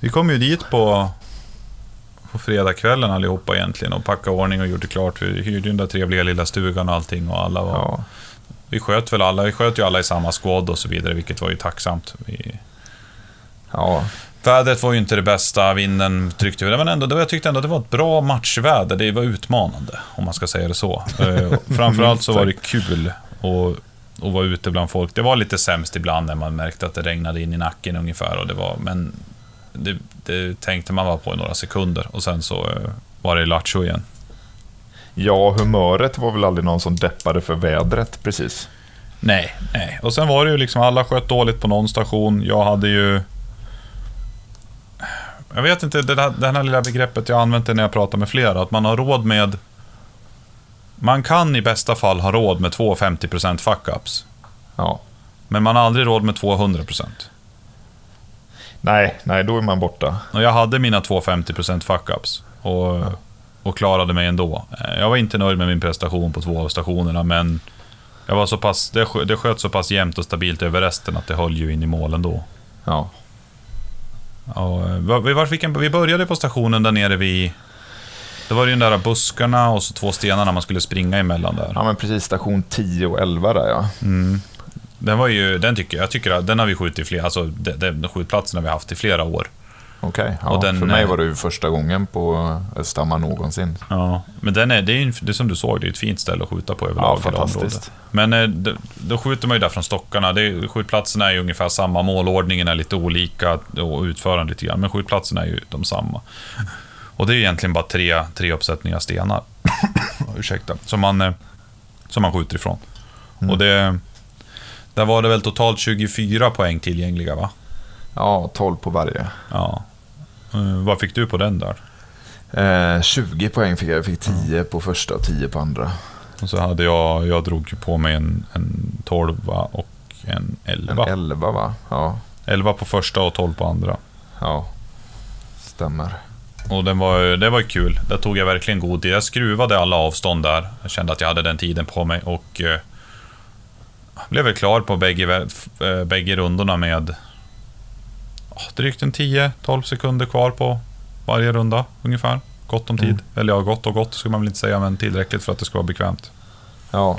[SPEAKER 1] Vi kom ju dit på på fredagskvällen allihopa egentligen och packade ordning och gjorde klart. Vi hyrde den där trevliga lilla stugan och allting och alla var... Ja. Vi sköt väl alla, vi sköt ju alla i samma squad och så vidare, vilket var ju tacksamt. Vi... Ja. Vädret var ju inte det bästa, vinden tryckte men ändå, jag tyckte ändå att det var ett bra matchväder. Det var utmanande, om man ska säga det så. Eh, framförallt så var det kul att, att vara ute bland folk. Det var lite sämst ibland när man märkte att det regnade in i nacken ungefär. Och det var, men det, det tänkte man bara på i några sekunder och sen så eh, var det lattjo igen.
[SPEAKER 2] Ja, humöret var väl aldrig någon som deppade för vädret precis.
[SPEAKER 1] Nej, nej. Och sen var det ju liksom, alla sköt dåligt på någon station. Jag hade ju... Jag vet inte, det, här, det här lilla begreppet, jag använt det när jag pratar med flera, att man har råd med... Man kan i bästa fall ha råd med två 50% fuck-ups. Ja. Men man har aldrig råd med 200%.
[SPEAKER 2] Nej, nej, då är man borta.
[SPEAKER 1] Och jag hade mina två 50% fuck-ups och, ja. Och klarade mig ändå. Jag var inte nöjd med min prestation på två av stationerna, men jag var så pass, det, det sköt så pass jämnt och stabilt över resten att det höll ju in i mål ändå. Ja. Och, vi, var, vi, vi började på stationen där nere vid... Det var ju den där buskarna och så två stenarna man skulle springa emellan där.
[SPEAKER 2] Ja, men precis. Station 10 och 11 där ja. Mm.
[SPEAKER 1] Den var ju, den tycker jag, jag tycker att den har vi skjutit i flera, alltså den, den skjutplatsen har vi haft i flera år.
[SPEAKER 2] Okej, okay, ja, den, för mig var det ju första gången på Östhammar någonsin.
[SPEAKER 1] Ja, men den är, det är, det är som du såg, det är ett fint ställe att skjuta på överlag. Ja, fantastiskt. Men eh, då, då skjuter man ju där från stockarna. Det, skjutplatserna är ju ungefär samma, målordningen är lite olika och utförandet lite grann, men skjutplatserna är ju de samma. Och det är egentligen bara tre, tre uppsättningar stenar, ursäkta, som man, eh, som man skjuter ifrån. Mm. Och det där var det väl totalt 24 poäng tillgängliga va?
[SPEAKER 2] Ja, 12 på varje.
[SPEAKER 1] Ja. Uh, vad fick du på den där?
[SPEAKER 2] Eh, 20 poäng fick jag. Jag fick 10 på första och 10 på andra.
[SPEAKER 1] Och så hade jag, jag drog på mig en, en 12 och en 11.
[SPEAKER 2] En 11 va? Ja.
[SPEAKER 1] 11 på första och 12 på andra.
[SPEAKER 2] Ja, stämmer.
[SPEAKER 1] Och den var, det var kul. Där tog jag verkligen god tid. Jag skruvade alla avstånd där. Jag kände att jag hade den tiden på mig och eh, blev väl klar på bägge, eh, bägge rundorna med drygt en 10-12 sekunder kvar på varje runda ungefär. Gott om tid. Mm. Eller ja, gott och gott ska man väl inte säga, men tillräckligt för att det ska vara bekvämt.
[SPEAKER 2] Ja.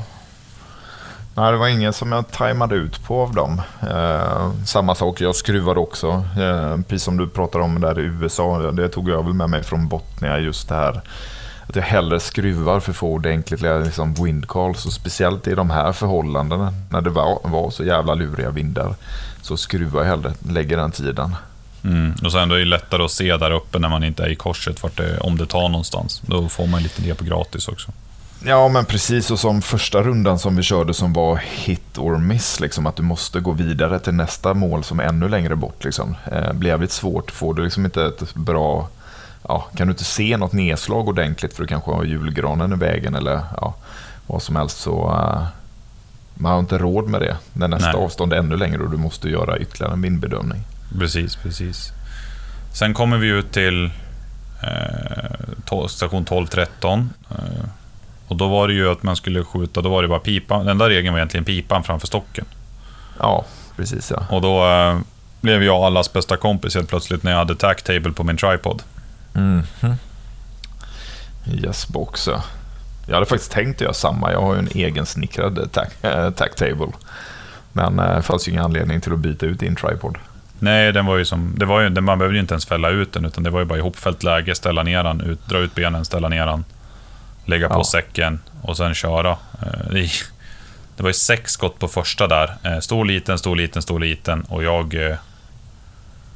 [SPEAKER 2] Nej, det var ingen som jag tajmade ut på av dem. Eh, samma sak, jag skruvade också. Eh, precis som du pratade om där i USA, det tog jag väl med mig från Botnia, just det här att jag hellre skruvar för att få ordentliga liksom, windcalls. Och speciellt i de här förhållandena, när det var, var så jävla luriga vindar, så skruvar jag hellre, lägger den tiden.
[SPEAKER 1] Mm. Och sen då är det lättare att se där uppe när man inte är i korset, vart det, om det tar någonstans. Då får man lite det på gratis också.
[SPEAKER 2] Ja, men precis. Och som första rundan som vi körde som var hit or miss. Liksom, att du måste gå vidare till nästa mål som är ännu längre bort. Liksom. Eh, blir jävligt svårt. Får du liksom inte ett bra... Ja, kan du inte se något nedslag ordentligt för du kanske har julgranen i vägen eller ja, vad som helst så... Uh, man har inte råd med det när nästa Nej. avstånd är ännu längre och du måste göra ytterligare en vindbedömning.
[SPEAKER 1] Precis, precis. Sen kommer vi ut till eh, station 1213. Eh, och då var det ju att man skulle skjuta, då var det bara pipan. Den enda regeln var egentligen pipan framför stocken.
[SPEAKER 2] Ja, precis ja.
[SPEAKER 1] Och då eh, blev jag allas bästa kompis helt plötsligt när jag hade tack table på min tripod.
[SPEAKER 2] Mm. Yes box ja. Jag hade faktiskt tänkt göra samma. Jag har ju en egen snickrad tack, äh, tack table. Men det äh, fanns ju ingen anledning till att byta ut din tripod.
[SPEAKER 1] Nej, den var ju som, det var ju, man behövde ju inte ens fälla ut den, utan det var ju bara ihopfällt läge, ställa ner den, ut, dra ut benen, ställa ner den lägga på ja. säcken och sen köra. Eh, det var ju sex skott på första där. Eh, stor, liten, stor, liten, stor, liten och jag eh,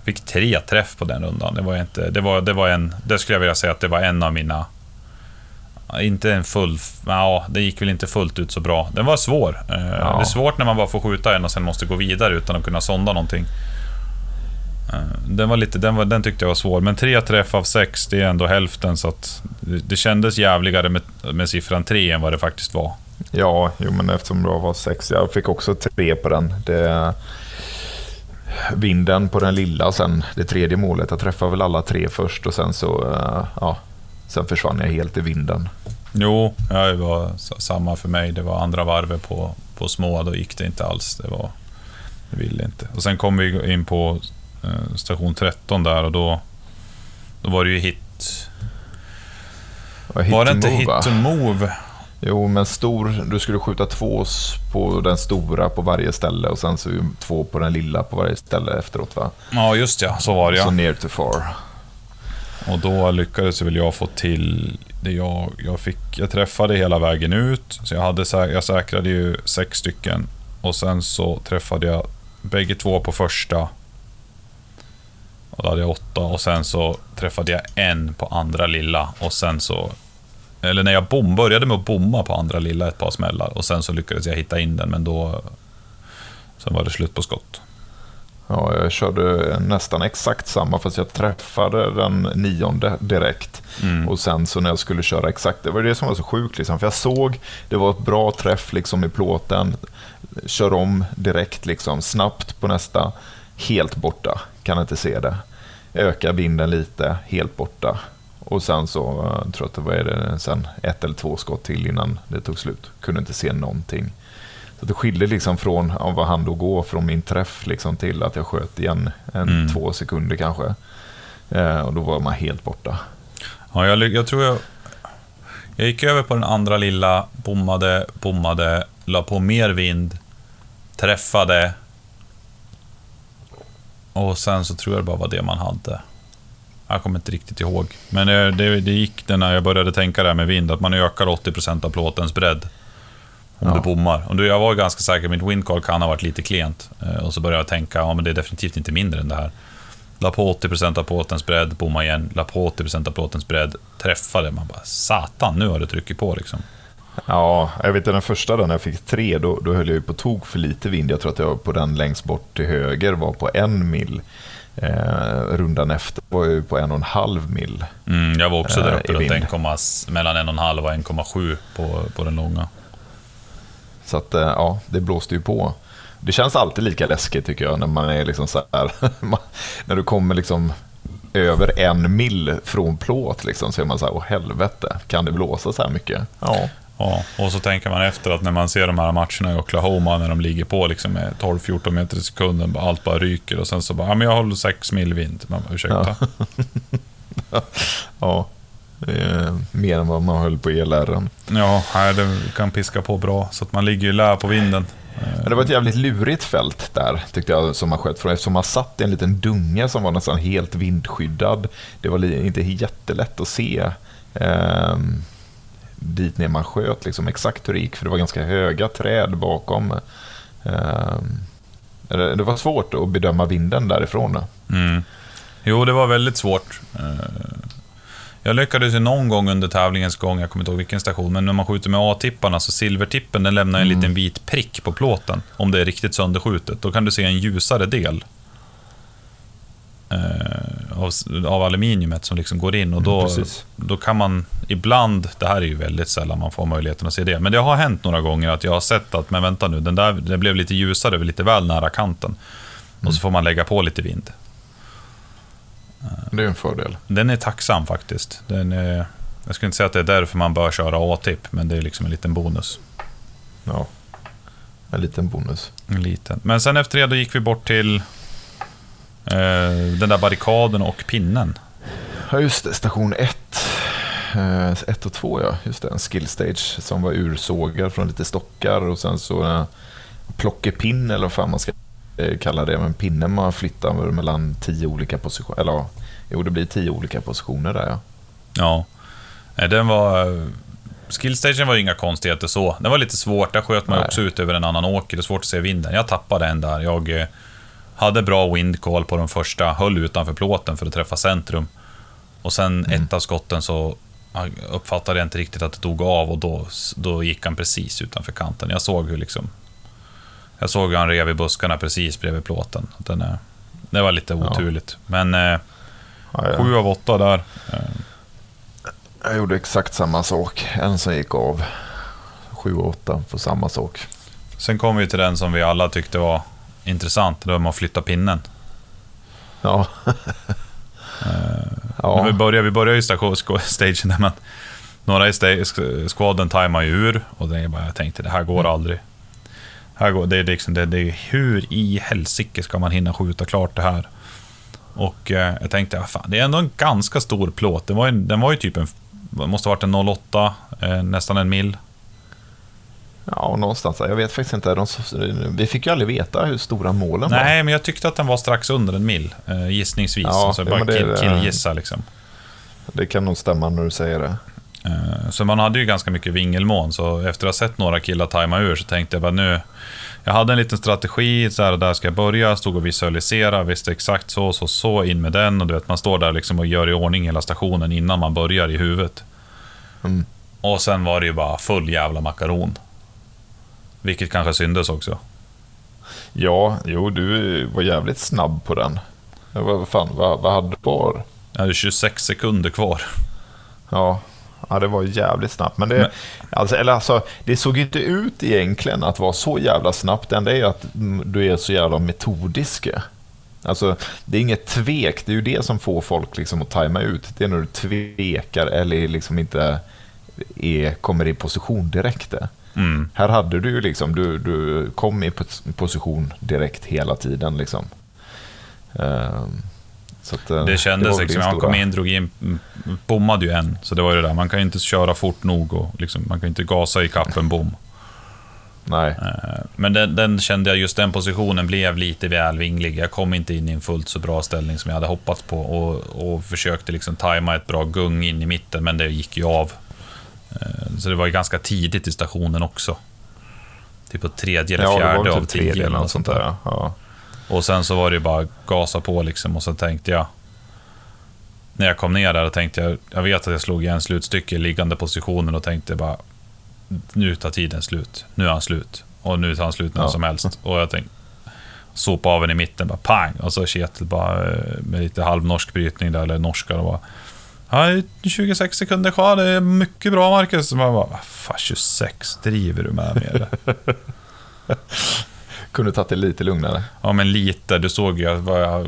[SPEAKER 1] fick tre träff på den rundan. Det var, inte, det var, det var en, det skulle jag vilja säga att det var en av mina... Inte en full... Ja, det gick väl inte fullt ut så bra. Den var svår. Ja. Det är svårt när man bara får skjuta en och sen måste gå vidare utan att kunna sonda någonting. Eh, den, var lite, den, var, den tyckte jag var svår, men tre träff av sex, det är ändå hälften. Så att det kändes jävligare med, med siffran tre än vad det faktiskt var.
[SPEAKER 2] Ja, jo, men eftersom det var sex, jag fick också tre på den. Det, vinden på den lilla sen, det tredje målet. Jag träffade väl alla tre först och sen så, eh, ja, sen försvann jag helt i vinden.
[SPEAKER 1] Jo, ja, det var samma för mig. Det var andra varvet på, på små, då gick det inte alls. Det var, det ville inte. Och sen kom vi in på Eh, station 13 där och då, då var det ju hit...
[SPEAKER 2] hit var det
[SPEAKER 1] inte move, hit to move?
[SPEAKER 2] Jo, men stor, du skulle skjuta två på den stora på varje ställe och sen så två på den lilla på varje ställe efteråt va?
[SPEAKER 1] Ja, just ja. Så var det ja.
[SPEAKER 2] Så near to far.
[SPEAKER 1] Och då lyckades väl jag få till det jag, jag fick. Jag träffade hela vägen ut, så jag, hade, jag säkrade ju sex stycken. Och sen så träffade jag bägge två på första och då hade jag åtta och sen så träffade jag en på andra lilla och sen så... Eller när jag bom, började med att bomma på andra lilla ett par smällar och sen så lyckades jag hitta in den men då... Sen var det slut på skott.
[SPEAKER 2] Ja, jag körde nästan exakt samma fast jag träffade den nionde direkt. Mm. Och sen så när jag skulle köra exakt, det var det som var så sjukt liksom. För jag såg, det var ett bra träff liksom i plåten. Kör om direkt liksom, snabbt på nästa. Helt borta kan inte se det. Ökar vinden lite, helt borta. Och sen så, jag eh, tror att det var det, sen ett eller två skott till innan det tog slut. Kunde inte se någonting. Så det skilde liksom från ja, vad han då går från min träff liksom till att jag sköt igen en mm. två sekunder kanske. Eh, och då var man helt borta.
[SPEAKER 1] Ja, jag, jag tror jag... Jag gick över på den andra lilla, bommade, bommade, la på mer vind, träffade, och sen så tror jag det bara var det man hade. Jag kommer inte riktigt ihåg. Men det, det, det gick det när jag började tänka det här med vind, att man ökar 80% av plåtens bredd. Om ja. du bommar. Och jag var ganska säker, mitt windcall kan ha varit lite klent. Eh, och så började jag tänka, ja men det är definitivt inte mindre än det här. La på 80% av plåtens bredd, bomma igen. La på 80% av plåtens bredd, träffade. Man bara, satan, nu har det tryckt på liksom.
[SPEAKER 2] Ja, jag vet den första när jag fick tre, då, då höll jag ju på tog för lite vind. Jag tror att jag på den längst bort till höger var på en mil. Eh, rundan efter var jag på en och en halv mil.
[SPEAKER 1] Mm, jag var också där uppe, eh, runt mellan en och en halv och 1,7 på, på den långa.
[SPEAKER 2] Så att, eh, ja, det blåste ju på. Det känns alltid lika läskigt tycker jag, när man är liksom så här, när du kommer liksom över en mil från plåt liksom, så är man så här, åh helvete, kan det blåsa så här mycket? Ja.
[SPEAKER 1] Ja, och så tänker man efter att när man ser de här matcherna i Oklahoma när de ligger på liksom med 12-14 meter i sekunden, allt bara ryker och sen så bara, ja men jag håller 6 mil vind. Man bara, ursäkta?
[SPEAKER 2] Ja. ja, är mer än vad man höll på ELR.
[SPEAKER 1] Ja, det kan piska på bra, så att man ligger ju lä på vinden.
[SPEAKER 2] Det var ett jävligt lurigt fält där, tyckte jag, som man sköt från. Eftersom man satt i en liten dunge som var nästan helt vindskyddad. Det var inte jättelätt att se eh, dit ner man sköt, liksom, exakt hur det gick, för det var ganska höga träd bakom. Eh, det var svårt att bedöma vinden därifrån.
[SPEAKER 1] Mm. Jo, det var väldigt svårt. Eh, jag lyckades ju någon gång under tävlingens gång, jag kommer inte ihåg vilken station, men när man skjuter med A-tipparna så silvertippen den lämnar en mm. liten vit prick på plåten. Om det är riktigt sönderskjutet. Då kan du se en ljusare del eh, av, av, aluminiumet som liksom går in. Och då, mm, då kan man ibland, det här är ju väldigt sällan man får möjligheten att se det, men det har hänt några gånger att jag har sett att, men vänta nu, den där den blev lite ljusare, lite väl nära kanten. Mm. Och så mm. får man lägga på lite vind.
[SPEAKER 2] Det är en fördel.
[SPEAKER 1] Den är tacksam faktiskt. Den är, jag skulle inte säga att det är därför man bör köra A-tipp, men det är liksom en liten bonus.
[SPEAKER 2] Ja, en liten bonus.
[SPEAKER 1] En liten. Men sen efter det då gick vi bort till eh, den där barrikaden och pinnen.
[SPEAKER 2] Ja, just det. Station 1. 1 eh, och 2 ja, just det. En skill stage som var ursågad från lite stockar och sen så eh, plockepinn eller vad fan man ska Eh, kalla det, men pinnen man flyttar mellan tio olika positioner. Eller jo, det blir tio olika positioner där ja.
[SPEAKER 1] Ja, den var... Skillstation var ju inga konstigheter så. Den var lite svårt, där sköt man Nej. också ut över en annan åker, det är svårt att se vinden. Jag tappade en där. Jag eh, hade bra windcall på den första, höll utanför plåten för att träffa centrum. Och sen mm. ett av skotten så uppfattade jag inte riktigt att det tog av och då, då gick han precis utanför kanten. Jag såg hur liksom jag såg hur han rev i buskarna precis bredvid plåten. Den, är, det var lite oturligt. Ja. Men eh, ja, sju av åtta där. Eh.
[SPEAKER 2] Jag gjorde exakt samma sak. En som gick av. Sju och åtta på samma sak.
[SPEAKER 1] Sen kom vi till den som vi alla tyckte var intressant. Det var med att flytta pinnen.
[SPEAKER 2] Ja.
[SPEAKER 1] eh, ja. Vi börjar, vi börjar station, stagen där man, några i squaden tajmar ju ur och det är bara, jag tänkte det här går mm. aldrig. Här går, det, är liksom, det, det är hur i helsike ska man hinna skjuta klart det här? Och eh, jag tänkte, ja, fan, det är ändå en ganska stor plåt. Den var ju, den var ju typ en, måste ha varit en 08, eh, nästan en mil.
[SPEAKER 2] Ja, någonstans Jag vet faktiskt inte. De, vi fick ju aldrig veta hur stora målen
[SPEAKER 1] Nej, var. Nej, men jag tyckte att den var strax under en mil, eh, gissningsvis. Ja, alltså, bara kill, killgissa liksom.
[SPEAKER 2] Det kan nog stämma när du säger det.
[SPEAKER 1] Eh, så man hade ju ganska mycket vingelmån, så efter att ha sett några killar tajma ur så tänkte jag bara nu... Jag hade en liten strategi, så här, där ska jag börja, stod och visualisera, visste exakt så, så, så, in med den. Och du vet, man står där liksom och gör i ordning hela stationen innan man börjar i huvudet. Mm. Och sen var det ju bara full jävla makaron. Vilket kanske syndes också.
[SPEAKER 2] Ja, jo, du var jävligt snabb på den. Vad fan, vad, vad hade du kvar?
[SPEAKER 1] Jag hade 26 sekunder kvar.
[SPEAKER 2] Ja, Ja, det var jävligt snabbt. Men det, Men... Alltså, eller alltså, det såg inte ut egentligen att vara så jävla snabbt. Det enda är att du är så jävla metodisk. Alltså, det är inget tvek. Det är ju det som får folk liksom att tajma ut. Det är när du tvekar eller liksom inte är, kommer i position direkt. Mm. Här hade du ju liksom, du, du kom i position direkt hela tiden. Liksom. Um,
[SPEAKER 1] att, eh, det kändes det liksom, han kom in, drog in, bommade ju en. Så det var ju det där, man kan ju inte köra fort nog och liksom, man kan ju inte gasa i kappen bom.
[SPEAKER 2] Nej.
[SPEAKER 1] Eh, men den, den, kände jag, just den positionen blev lite väl vinglig. Jag kom inte in i en fullt så bra ställning som jag hade hoppats på och, och försökte liksom tajma ett bra gung in i mitten, men det gick ju av. Eh, så det var ju ganska tidigt i stationen också. Typ på tredje eller fjärde ja, det var typ av tio. Eller något sånt där. Ja. Och sen så var det bara gasa på liksom och så tänkte jag... När jag kom ner där tänkte jag, jag vet att jag slog igen slutstycke i liggande positionen och tänkte bara... Nu tar tiden slut. Nu är han slut. Och nu tar han slut när ja. som helst. Och jag tänkte... Sopa av en i mitten, bara pang! Och så Kjetil bara eh, med lite halvnorsk brytning där, eller norska. Och bara, Ja, 26 sekunder kvar, det är mycket bra Marcus. Man bara, fan 26, driver du med mig eller?
[SPEAKER 2] Kunde tagit det lite lugnare.
[SPEAKER 1] Ja, men lite. Du såg ju att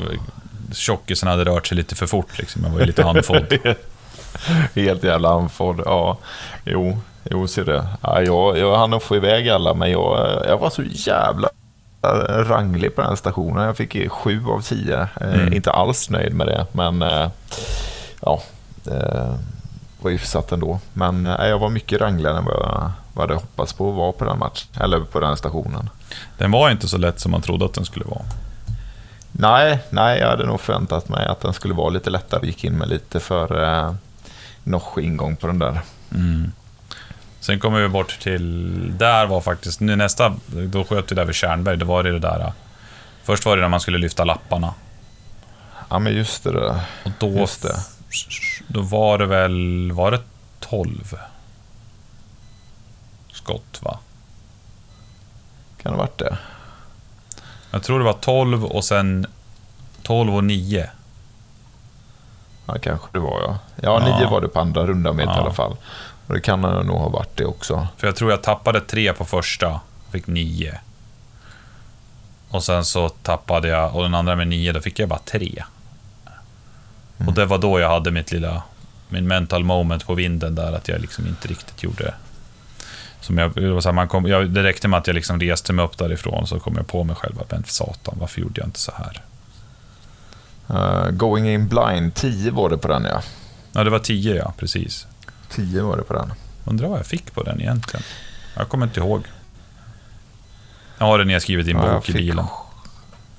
[SPEAKER 1] tjockisen hade rört sig lite för fort. Liksom. Jag var ju lite andfådd.
[SPEAKER 2] Helt jävla andfådd, ja. Jo, jo, ser det. Ja, jag, jag hann få iväg alla, men jag, jag var så jävla ranglig på den stationen. Jag fick sju av tio. Eh, mm. Inte alls nöjd med det, men eh, ja, det var hyfsat ändå. Men eh, jag var mycket rangligare än vad jag, vad jag hade hoppats på att vara på den matchen, eller på den stationen.
[SPEAKER 1] Den var inte så lätt som man trodde att den skulle vara.
[SPEAKER 2] Nej, nej jag hade nog förväntat mig att den skulle vara lite lättare. Gick in med lite för, eh, nosch ingång på den där.
[SPEAKER 1] Mm. Sen kommer vi bort till, där var faktiskt, nu nästa, då sköt vi där vid Tjärnberg, då var det det där. Först var det när man skulle lyfta lapparna.
[SPEAKER 2] Ja, men just det. Där.
[SPEAKER 1] Och då,
[SPEAKER 2] Just det.
[SPEAKER 1] då var det väl, var det 12 skott va?
[SPEAKER 2] Kan det ha varit det?
[SPEAKER 1] Jag tror det var 12 och sen 12 och 9.
[SPEAKER 2] Ja, kanske det var ja. Ja,
[SPEAKER 1] Ja.
[SPEAKER 2] nio var det på andra rundan med
[SPEAKER 1] Ja.
[SPEAKER 2] i alla fall. Och det kan nog ha varit det också.
[SPEAKER 1] För jag tror jag tappade 3 på första, fick 9. Och sen så tappade jag, och den andra med 9, då fick jag bara 3. Och det var då jag hade mitt lilla, min mental moment på vinden där, att jag liksom inte riktigt gjorde som jag, det, var så här, man kom, jag, det räckte med att jag liksom reste mig upp därifrån så kom jag på mig själv att men satan, varför gjorde jag inte så här?
[SPEAKER 2] Uh, going in blind, 10 var det på den ja.
[SPEAKER 1] Ja, det var 10 ja, precis.
[SPEAKER 2] 10 var det på den.
[SPEAKER 1] Undrar vad jag fick på den egentligen. Jag kommer inte ihåg. Jag har det nedskrivet i en
[SPEAKER 2] Ja,
[SPEAKER 1] bok i bilen.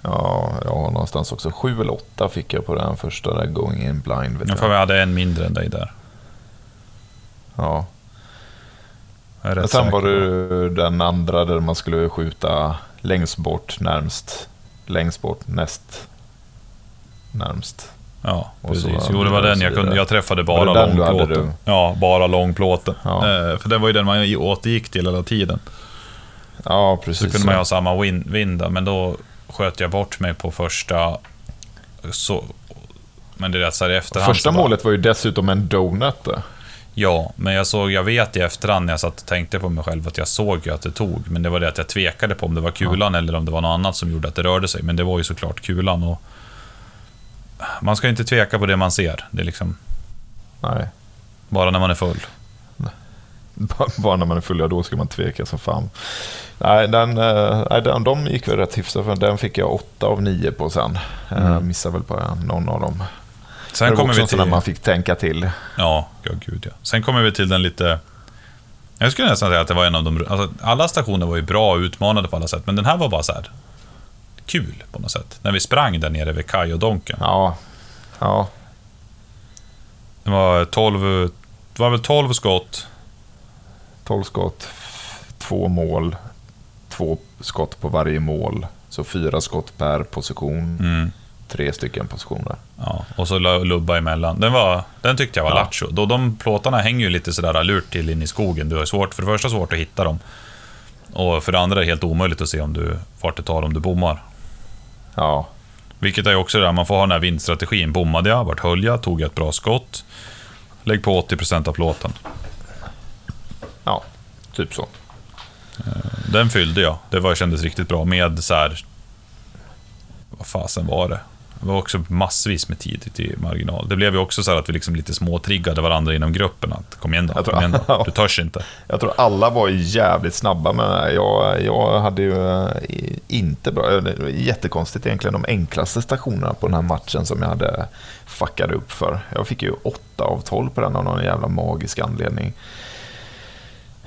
[SPEAKER 2] Ja, jag har någonstans också. 7 eller 8 fick jag på den första där, going in blind. Vet
[SPEAKER 1] Jag får jag hade en mindre än dig där.
[SPEAKER 2] Ja.
[SPEAKER 1] Rätt
[SPEAKER 2] sen var det den andra där man skulle skjuta längst bort, närmst, längst bort, näst, närmst.
[SPEAKER 1] Ja,
[SPEAKER 2] så
[SPEAKER 1] precis.
[SPEAKER 2] var
[SPEAKER 1] Jo, det var den
[SPEAKER 2] så
[SPEAKER 1] jag kunde. Jag träffade
[SPEAKER 2] Var
[SPEAKER 1] bara
[SPEAKER 2] hade
[SPEAKER 1] långplåten. Ja, bara långplåten.
[SPEAKER 2] Ja.
[SPEAKER 1] Eh, för det var ju den man återgick till hela tiden.
[SPEAKER 2] Ja,
[SPEAKER 1] Så
[SPEAKER 2] precis.
[SPEAKER 1] kunde man ju ha samma då, men då sköt jag bort mig på första... Så, men det är rätt så här i efterhand.
[SPEAKER 2] Första
[SPEAKER 1] så
[SPEAKER 2] målet var ju dessutom en donut. där.
[SPEAKER 1] Ja, men jag, såg, jag vet i efterhand när jag satt och tänkte på mig själv att jag såg ju att det tog. Men det var det att jag tvekade på om det var kulan eller om det var något annat som gjorde att det rörde sig. Men det var ju såklart kulan. Och man ska inte tveka på det man ser. Det är liksom
[SPEAKER 2] Nej,
[SPEAKER 1] bara när man är full.
[SPEAKER 2] bara bara när man är full, ja, då ska man tveka som fan. Nej, den, eh, nej den, de gick väl rätt hyfsat, för den fick jag 8 av 9 på sen. Mm.
[SPEAKER 1] Mm.
[SPEAKER 2] missade väl på någon av dem.
[SPEAKER 1] Sen
[SPEAKER 2] det var
[SPEAKER 1] kommer
[SPEAKER 2] också
[SPEAKER 1] vi till...
[SPEAKER 2] där man fick tänka till.
[SPEAKER 1] Ja, ja, gud ja. Sen kommer vi till den lite... Jag skulle nästan säga att det var en av de... Alltså, alla stationer var ju bra och utmanade på alla sätt, men den här var bara så här kul på något sätt. När vi sprang där nere vid Kaj och Donken.
[SPEAKER 2] Ja, ja,
[SPEAKER 1] Det var 12... Det var väl 12 skott.
[SPEAKER 2] 12 skott, två mål, två skott på varje mål. Så fyra skott per position,
[SPEAKER 1] Mm.
[SPEAKER 2] Tre stycken positioner.
[SPEAKER 1] Ja, och så lubba emellan. Den, var, den tyckte jag var
[SPEAKER 2] Ja.
[SPEAKER 1] lattjo. Då de plåtarna hänger ju lite sådär lurt till in i skogen. Du har svårt, för det första svårt att hitta dem. Och för det andra är det helt omöjligt att se om du, vart det tar om du bommar.
[SPEAKER 2] Ja,
[SPEAKER 1] Vilket är också där man får ha den här vindstrategin. Bommade jag, vart höll jag, tog jag ett bra skott. Lägg på 80% av plåten.
[SPEAKER 2] ja, typ så.
[SPEAKER 1] Den fyllde jag. Det var, kändes riktigt bra med så här. Vad fasen var det? Det var också massvis med tid till marginal. Det blev ju också så här att vi liksom lite småtriggade varandra inom gruppen. Att kom igen då,
[SPEAKER 2] tror-
[SPEAKER 1] kom igen då. Du törs inte.
[SPEAKER 2] Jag tror alla var jävligt snabba med det. Jag, jag hade ju eh, inte bra, det var jättekonstigt egentligen, de enklaste stationerna på den här matchen som jag hade fuckade upp för. Jag fick ju 8 av 12 på den av någon jävla magisk anledning.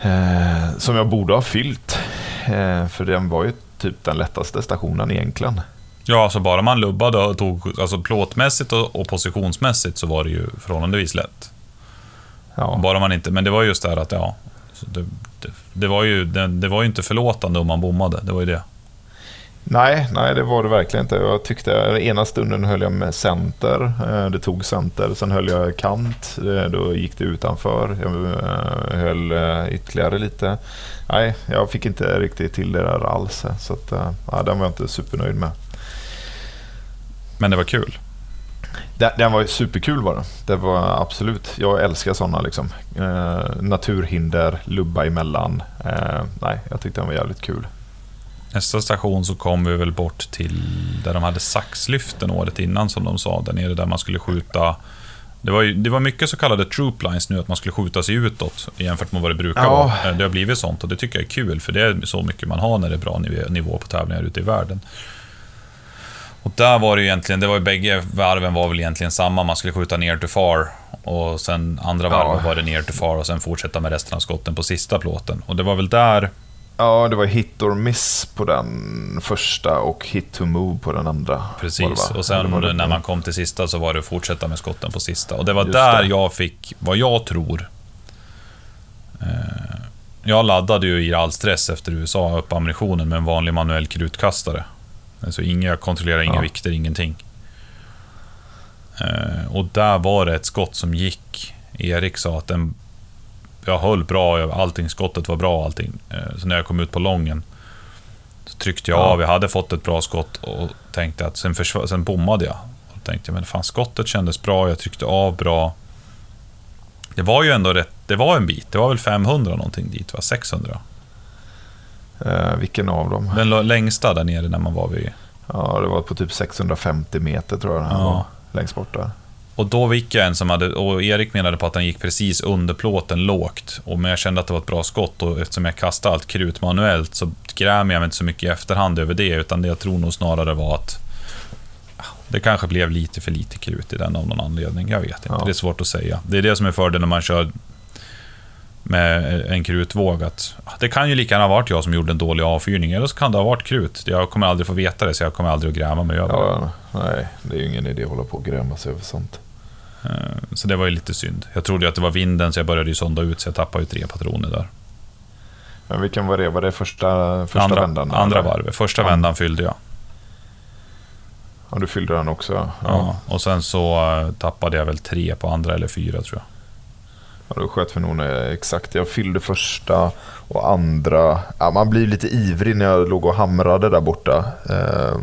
[SPEAKER 2] Eh, som jag borde ha fyllt. Eh, för den var ju typ den lättaste stationen egentligen.
[SPEAKER 1] Ja, så bara man lubbade och tog, alltså plåtmässigt och, och positionsmässigt så var det ju förhållandevis lätt.
[SPEAKER 2] Ja.
[SPEAKER 1] Bara man inte, men det var just det här att, ja, det, det, det, var ju, det, det var ju inte förlåtande om man bommade, det var ju det.
[SPEAKER 2] Nej, nej, det var det verkligen inte. Jag tyckte, ena stunden höll jag med center, eh, det tog center. Sen höll jag kant, eh, då gick det utanför. Jag eh, höll ytterligare lite. Nej, jag fick inte riktigt till det där alls. Så att, ja, den var jag inte supernöjd med.
[SPEAKER 1] Men det var kul.
[SPEAKER 2] Den, den var superkul var den. Det var absolut. Jag älskar sådana liksom. Eh, naturhinder, lubba emellan. Eh, nej, jag tyckte den var jävligt kul.
[SPEAKER 1] Nästa station så kom vi väl bort till där de hade saxlyften året innan som de sa, där nere där man skulle skjuta det var, ju, det var mycket så kallade troop lines nu, att man skulle skjuta sig utåt jämfört med vad det brukar
[SPEAKER 2] Ja.
[SPEAKER 1] vara. Eh, Det har blivit sånt och det tycker jag är kul, för det är så mycket man har när det är bra niv- nivå på tävlingar ute i världen. Och där var det ju egentligen, det var ju bägge varven var väl egentligen samma, man skulle skjuta ner to far och sen andra
[SPEAKER 2] Ja.
[SPEAKER 1] varvet var det ner to far och sen fortsätta med resten av skotten på sista plåten. Och det var väl där,
[SPEAKER 2] Ja, det var hit or miss på den första och hit to move på den andra. det,
[SPEAKER 1] Precis, och sen
[SPEAKER 2] var det-
[SPEAKER 1] när man kom till sista så var det fortsätta med skotten på sista. Och det var
[SPEAKER 2] Just
[SPEAKER 1] där
[SPEAKER 2] det.
[SPEAKER 1] jag fick, vad jag tror... Eh, jag laddade ju i all stress efter USA upp ammunitionen med en vanlig manuell krutkastare. Alltså inga, jag kontrollerade inga
[SPEAKER 2] Ja.
[SPEAKER 1] vikter, ingenting. Eh, och där var det ett skott som gick. Erik sa att den... Jag höll bra, jag- allting, skottet var bra allting. Eh, så när jag kom ut på lången så tryckte jag
[SPEAKER 2] Ja.
[SPEAKER 1] av, jag hade fått ett bra skott och tänkte att sen, försv- sen bommade jag. Och tänkte, men fan skottet kändes bra, jag tryckte av bra. Det var ju ändå rätt, det var en bit, det var väl 500 någonting dit va? 600?
[SPEAKER 2] Eh, vilken av dem?
[SPEAKER 1] Den längsta där nere när man var vid...
[SPEAKER 2] Ja, det var på typ 650 meter tror jag den här
[SPEAKER 1] Ja.
[SPEAKER 2] var. Längst bort där.
[SPEAKER 1] Och då gick jag en som hade, och Erik menade på att den gick precis under plåten lågt. Och men jag kände att det var ett bra skott och eftersom jag kastade allt krut manuellt så grämer jag mig inte så mycket i efterhand över det. Utan det jag tror nog snarare var att det kanske blev lite för lite krut i den av någon anledning. Jag vet inte,
[SPEAKER 2] Ja.
[SPEAKER 1] det är svårt att säga. Det är det som är fördelen när man kör med en krutvåg. Att, ja, det kan ju lika gärna ha varit jag som gjorde en dålig avfyrning, eller så kan det ha varit krut. Jag kommer aldrig få veta det, så jag kommer aldrig att gräma mig över det.
[SPEAKER 2] Ja, nej, det är ju ingen idé att hålla på och gräma sig över sånt.
[SPEAKER 1] Eh, Så det var ju lite synd. Jag trodde ju att det var vinden så jag började ju sonda ut så jag tappade ju tre patroner där.
[SPEAKER 2] Men vilken var det? Var det första, första
[SPEAKER 1] andra
[SPEAKER 2] vändan?
[SPEAKER 1] andra varvet. Första
[SPEAKER 2] Ja.
[SPEAKER 1] vändan fyllde jag.
[SPEAKER 2] Ja, du fyllde den också?
[SPEAKER 1] Ja. Och sen så eh, tappade jag väl tre på andra eller fyra tror jag.
[SPEAKER 2] Ja, då sköt vi nog ner exakt. Jag fyllde första och andra. Ja, man blir lite ivrig när jag låg och hamrade där borta. Eh,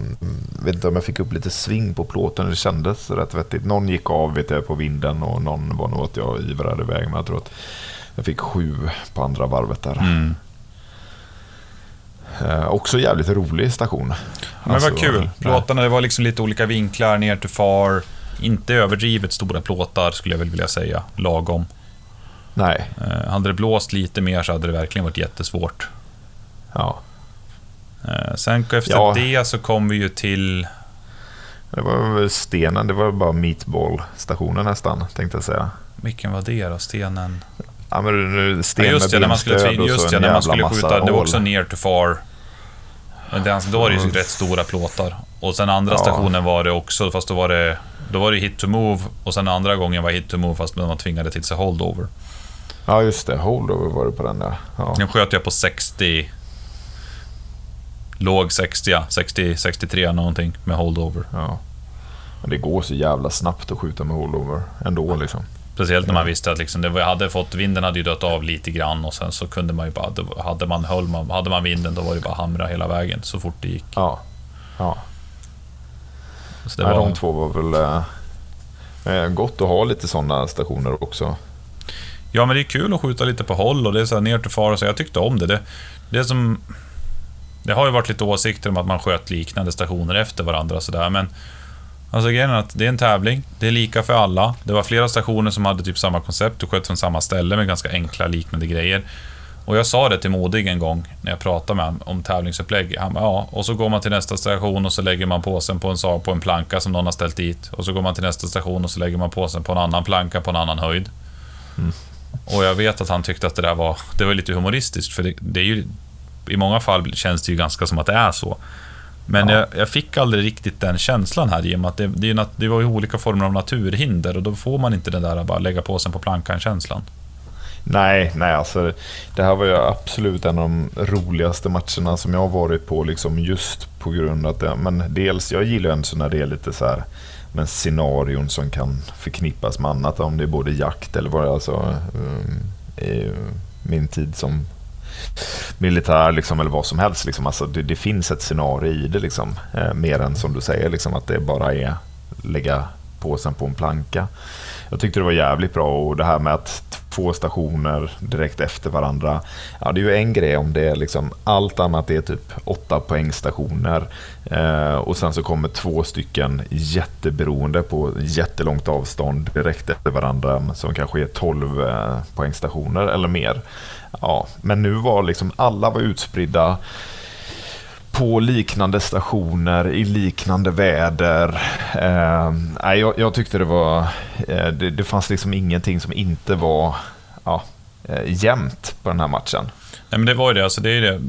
[SPEAKER 2] vet inte om jag fick upp lite sving på plåten. Det kändes rätt vettigt. Någon gick av vet jag, på vinden och någon var nog att jag ivrade iväg. Men jag tror att jag fick sju på andra varvet där.
[SPEAKER 1] Mm.
[SPEAKER 2] Eh, också jävligt rolig station.
[SPEAKER 1] Men
[SPEAKER 2] Alltså,
[SPEAKER 1] vad kul. Plåtarna, det var liksom lite olika vinklar ner till far. Inte överdrivet stora plåtar skulle jag väl vilja säga. Lagom.
[SPEAKER 2] Nej,
[SPEAKER 1] Eh, hade det blåst lite mer så hade det verkligen varit jättesvårt.
[SPEAKER 2] ja.
[SPEAKER 1] Eh, sen efter
[SPEAKER 2] Ja.
[SPEAKER 1] det så kom vi ju till...
[SPEAKER 2] Det var väl stenen, det var bara meatball-stationen nästan, tänkte jag säga.
[SPEAKER 1] Vilken var det då? Stenen?
[SPEAKER 2] Ja, men sten
[SPEAKER 1] Ja, just det, när man skulle,
[SPEAKER 2] så
[SPEAKER 1] just
[SPEAKER 2] en
[SPEAKER 1] när man skulle skjuta. Det var också near to far. Men det, då var det ju
[SPEAKER 2] Mm.
[SPEAKER 1] rätt stora plåtar. Och sen andra
[SPEAKER 2] Ja.
[SPEAKER 1] stationen var det också, fast då var det, då var det hit to move. Och sen andra gången var hit to move, fast man tvingade till sig holdover.
[SPEAKER 2] Ja, just det. Holdover var det på den där. Ja.
[SPEAKER 1] Den sköt jag på 60... Låg 60, ja. 60, 63 någonting med holdover.
[SPEAKER 2] Ja. Men det går så jävla snabbt att skjuta med holdover ändå liksom.
[SPEAKER 1] Speciellt när man visste att liksom det hade fått, vinden hade ju dött av lite grann och sen så kunde man ju bara, hade man, höll man, hade man vinden då var det bara hamra hela vägen så fort det gick.
[SPEAKER 2] Ja. ja.
[SPEAKER 1] Så det
[SPEAKER 2] Nej,
[SPEAKER 1] var,
[SPEAKER 2] De två var väl eh, eh, gott att ha lite sådana stationer också.
[SPEAKER 1] Ja, men det är kul att skjuta lite på håll och det är så här ner till far och så. Jag tyckte om det. det. Det som... Det har ju varit lite åsikter om att man sköt liknande stationer efter varandra så där, men... Alltså grejen är att det är en tävling, det är lika för alla. Det var flera stationer som hade typ samma koncept, och sköt från samma ställe med ganska enkla liknande grejer. Och jag sa det till Modig en gång när jag pratade med honom om tävlingsupplägg. Han bara, ja, och så går man till nästa station och så lägger man påsen på en, på en planka som någon har ställt dit. Och så går man till nästa station och så lägger man påsen på en annan planka på en annan höjd. Mm. Och jag vet att han tyckte att det där var, det var lite humoristiskt, för det, det är ju... I många fall känns det ju ganska som att det är så. Men
[SPEAKER 2] Ja.
[SPEAKER 1] jag, jag fick aldrig riktigt den känslan här i och med att det, det, är, det var ju olika former av naturhinder och då får man inte den där bara lägga påsen på plankan-känslan.
[SPEAKER 2] Nej, nej alltså, det här var ju absolut en av de roligaste matcherna som jag har varit på liksom just på grund av att det, men dels, jag gillar ju ändå när det är lite så här men scenarion som kan förknippas med annat, om det är både jakt eller vad det är, alltså um, min tid som militär liksom, eller vad som helst. Liksom. Alltså, det, det finns ett scenario i det, liksom, eh, mer än som du säger, liksom, att det bara är lägga påsen på en planka. Jag tyckte det var jävligt bra och det här med att två stationer direkt efter varandra. Ja, det är ju en grej om det är liksom allt annat är typ åtta poängstationer eh, och sen så kommer två stycken jätteberoende på jättelångt avstånd direkt efter varandra som kanske är 12 eh, poängstationer eller mer. Ja, men nu var liksom alla var utspridda på liknande stationer i liknande väder. Eh, jag, jag tyckte det var... Eh, det, det fanns liksom ingenting som inte var... Ja, eh, jämnt på den här matchen.
[SPEAKER 1] Nej, men det var ju det. Alltså, det, är det.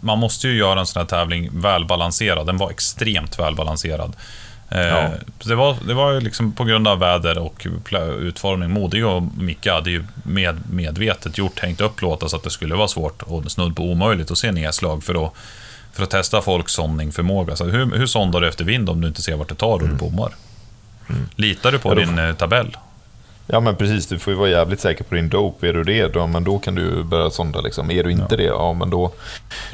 [SPEAKER 1] Man måste ju göra en sån här tävling välbalanserad. Den var extremt välbalanserad. Eh,
[SPEAKER 2] Ja.
[SPEAKER 1] Det var, det var ju liksom på grund av väder och utformning. Modig och Micke hade ju med, medvetet gjort, hängt upp låtar så att det skulle vara svårt och snudd på omöjligt att se nedslag för att, för att testa folks sondningsförmåga. Så hur, hur sondar du efter vind om du inte ser vart det tar och du bommar? Litar du på
[SPEAKER 2] Mm. Ja, då-
[SPEAKER 1] din eh, tabell?
[SPEAKER 2] Ja men precis, du får ju vara jävligt säker på din dope. Är du det, då, men då kan du börja sonda. Liksom. Är du inte det, ja men då,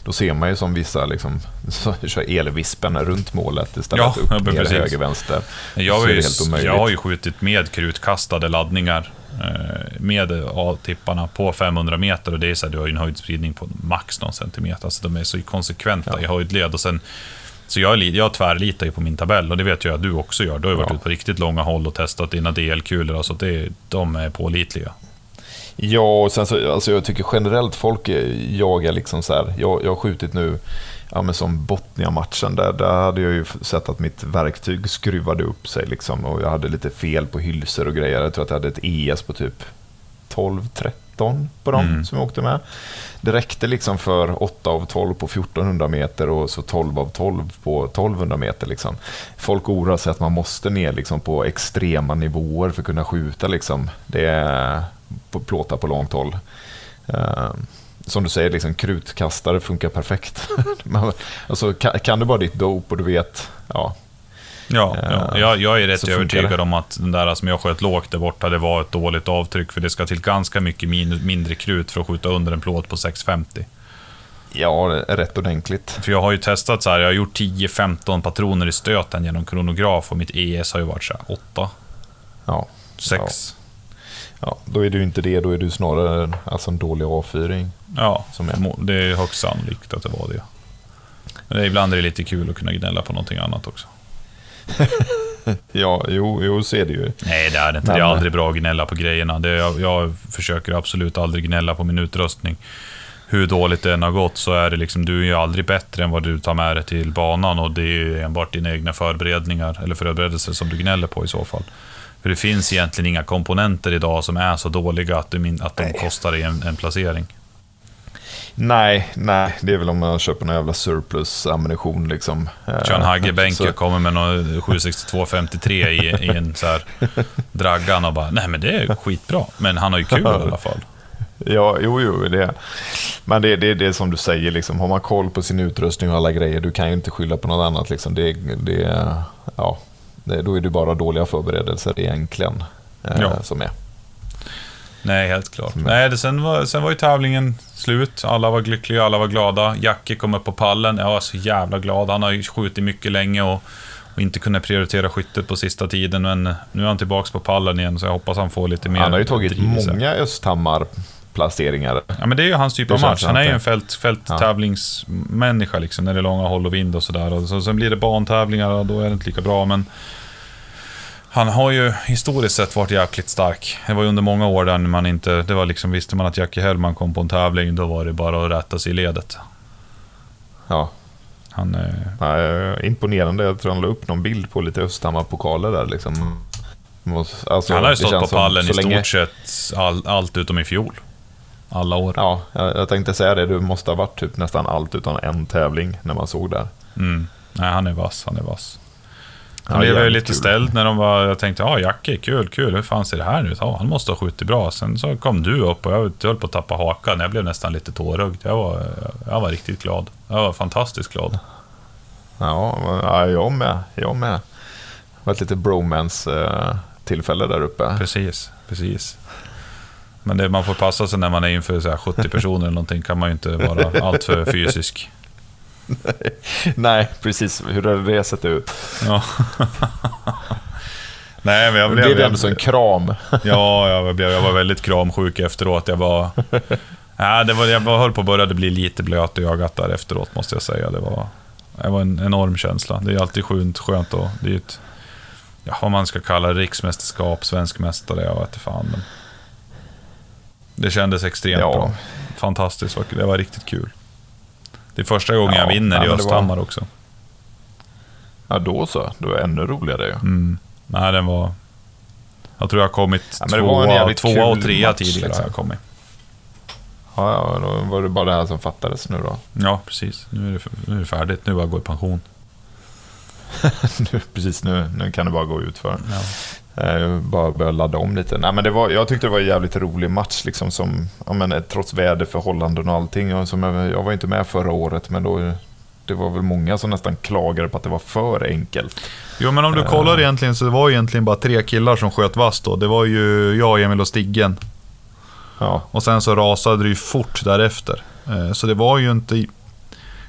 [SPEAKER 2] då ser man ju som vissa liksom, kör elvispen runt målet istället.
[SPEAKER 1] Ja, ja,
[SPEAKER 2] upp, ner,
[SPEAKER 1] precis.
[SPEAKER 2] höger, vänster.
[SPEAKER 1] Jag ju, jag har ju skjutit med krutkastade laddningar med A-tipparna på 500 meter och det är så här, du har en höjdspridning på max någon centimeter. Alltså de är så konsekventa
[SPEAKER 2] Ja.
[SPEAKER 1] i höjdled. Och sen, så jag, jag tvärlitar ju på min tabell och det vet jag att du också gör. Du har ju varit
[SPEAKER 2] Ja.
[SPEAKER 1] ute på riktigt långa håll och testat dina DL-kulor. Alltså det, de är pålitliga.
[SPEAKER 2] Ja, och sen så, alltså jag tycker generellt folk jagar liksom så här. Jag, jag har skjutit nu, ja men som Botnia-matchen, där, där hade jag ju sett att mitt verktyg skruvade upp sig liksom. Och jag hade lite fel på hylsor och grejer. Jag tror att jag hade ett ES på typ 12-13 på dem
[SPEAKER 1] Mm.
[SPEAKER 2] som jag åkte med. Det räckte liksom för 8 av 12 på 1400 meter och så 12 av 12 på 1200 meter. Liksom. Folk oroar sig att man måste ner liksom på extrema nivåer för att kunna skjuta. Liksom. Det är på plåtar på långt håll. Eh, som du säger, liksom, krutkastare funkar perfekt. Alltså, kan, kan du bara ditt dope och du vet, ja,
[SPEAKER 1] Ja, ja. Jag, jag är rätt övertygad
[SPEAKER 2] det.
[SPEAKER 1] om att den där som jag sköt lågt där borta, det var ett dåligt avtryck. För det ska till ganska mycket min, mindre krut för att skjuta under en plåt på 650.
[SPEAKER 2] ja, är rätt ordentligt.
[SPEAKER 1] För jag har ju testat så här, jag har gjort 10-15 patroner i stöten genom kronograf och mitt ES har ju varit så här 8,
[SPEAKER 2] Ja,
[SPEAKER 1] 6.
[SPEAKER 2] ja, då är du inte det, då är du snarare en- alltså en dålig avfyring.
[SPEAKER 1] Ja,
[SPEAKER 2] Som är.
[SPEAKER 1] det är högst sannolikt att det var det. Men det, ibland är det lite kul att kunna gnälla på någonting annat också.
[SPEAKER 2] Ja, jo, jo så är det ju.
[SPEAKER 1] Nej, det är det inte. Det är aldrig bra att gnälla på grejerna. Det, jag, jag försöker absolut aldrig gnälla på min utrustning. Hur dåligt det än har gått så är det liksom, du är ju aldrig bättre än vad du tar med dig till banan och det är ju enbart dina egna förberedningar eller förberedelser som du gnäller på i så fall. För det finns egentligen inga komponenter idag som är så dåliga att, min, att de kostar dig en, en placering.
[SPEAKER 2] Nej, nej, det är väl om man köper någon jävla surplus ammunition liksom.
[SPEAKER 1] Kör en
[SPEAKER 2] Eh,
[SPEAKER 1] Hagge
[SPEAKER 2] så-
[SPEAKER 1] Benke kommer med någon 762-53 i, i en så här draggan och bara, nej men det är skitbra. Men han har ju kul i alla fall.
[SPEAKER 2] Ja, jo, jo, det. Men det, det är det som du säger, liksom, har man koll på sin utrustning och alla grejer, du kan ju inte skylla på något annat. Liksom. Det, det, ja, då är det bara dåliga förberedelser egentligen eh,
[SPEAKER 1] Ja.
[SPEAKER 2] som är.
[SPEAKER 1] Nej, helt klart.
[SPEAKER 2] Men-
[SPEAKER 1] Nej, det, sen, var, sen var ju tävlingen slut. Alla var lyckliga, alla var glada. Jacke kom upp på pallen. Jag var så jävla glad. Han har ju skjutit mycket länge och, och inte kunnat prioritera skyttet på sista tiden. Men nu är han tillbaka på pallen igen, så jag hoppas han får lite mer
[SPEAKER 2] Han har ju tagit många Östhammar-placeringar.
[SPEAKER 1] Ja, men det är ju hans typ av match. Han är ju en fält, fälttävlingsmänniska, liksom, när det är långa håll och vind och sådär. Och så, sen blir det bantävlingar och då är det inte lika bra, men han har ju historiskt sett varit jäkligt stark. Det var ju under många år där man inte... Det var liksom, visste man att Jackie Hellman kom på en tävling, då var det bara att rätta sig i ledet.
[SPEAKER 2] Ja,
[SPEAKER 1] Han, eh,
[SPEAKER 2] nej, imponerande. Jag tror han la upp någon bild på lite Östhammar-pokaler där. Liksom. Alltså,
[SPEAKER 1] han har ju stått på pallen i
[SPEAKER 2] länge-
[SPEAKER 1] stort sett all, allt utom i fjol. Alla år.
[SPEAKER 2] Ja, jag, jag tänkte säga det. Du måste ha varit typ nästan allt utan en tävling när man såg där.
[SPEAKER 1] Mm. Nej, han är vass, han är vass. Han blev ju lite
[SPEAKER 2] kul.
[SPEAKER 1] ställd när de var... Jag tänkte, ja, Jacke, kul, kul. Hur fan ser det här ut? Ja, han måste ha skjutit bra. Sen så kom du upp och jag höll på att tappa hakan. Jag blev nästan lite tårögd. Jag var, jag var riktigt glad. Jag var fantastiskt glad.
[SPEAKER 2] Ja, jag med. Jag med. Det var ett lite bromance-tillfälle där uppe.
[SPEAKER 1] Precis, precis. Men det, man får passa sig när man är inför så här 70 personer eller någonting. kan man ju inte vara alltför fysisk.
[SPEAKER 2] Nej, precis. Hur hade det sett ut?
[SPEAKER 1] Ja. Nej, men jag
[SPEAKER 2] Det
[SPEAKER 1] blev...
[SPEAKER 2] blev ändå en kram.
[SPEAKER 1] Ja, jag, blev, jag var väldigt kramsjuk efteråt. Jag var... Ja, det var, jag var, höll på att börja bli lite blöt i ögat där efteråt, måste jag säga. Det var, det var en enorm känsla. Det är alltid skönt, skönt och det är ett... Ja, vad man ska kalla det, riksmästerskap, svensk mästare, jag vet fan. Men det kändes extremt
[SPEAKER 2] Ja.
[SPEAKER 1] bra. Fantastiskt, det var riktigt kul. Det är första gången
[SPEAKER 2] Ja,
[SPEAKER 1] jag vinner
[SPEAKER 2] ja,
[SPEAKER 1] i
[SPEAKER 2] det var-
[SPEAKER 1] Östhammar också.
[SPEAKER 2] Ja, då så. Det var ännu roligare ju.
[SPEAKER 1] Mm. Nej, den var... Jag tror jag har kommit
[SPEAKER 2] Ja,
[SPEAKER 1] tvåa, tvåa och trea tidigare.
[SPEAKER 2] liksom.
[SPEAKER 1] Jag kommit.
[SPEAKER 2] Ja, ja, då var det bara det här som fattades nu då.
[SPEAKER 1] Ja, precis. Nu är det, nu är det färdigt. Nu bara att gå i pension.
[SPEAKER 2] nu, precis nu, nu kan det bara gå ut för.
[SPEAKER 1] Ja.
[SPEAKER 2] Eh, bara börja ladda om lite. Nej, men det var, jag tyckte det var en jävligt rolig match, liksom, som, ja, men, eh, trots väderförhållanden och allting. Och som jag, jag var inte med förra året, men då, det var väl många som nästan klagade på att det var för enkelt.
[SPEAKER 3] Jo, men om du kollar egentligen så det var egentligen bara tre killar som sköt vass då. Det var ju jag, Emil och Stiggen.
[SPEAKER 2] Ja,
[SPEAKER 3] Och sen så rasade det ju fort därefter. Eh, Så det var ju inte...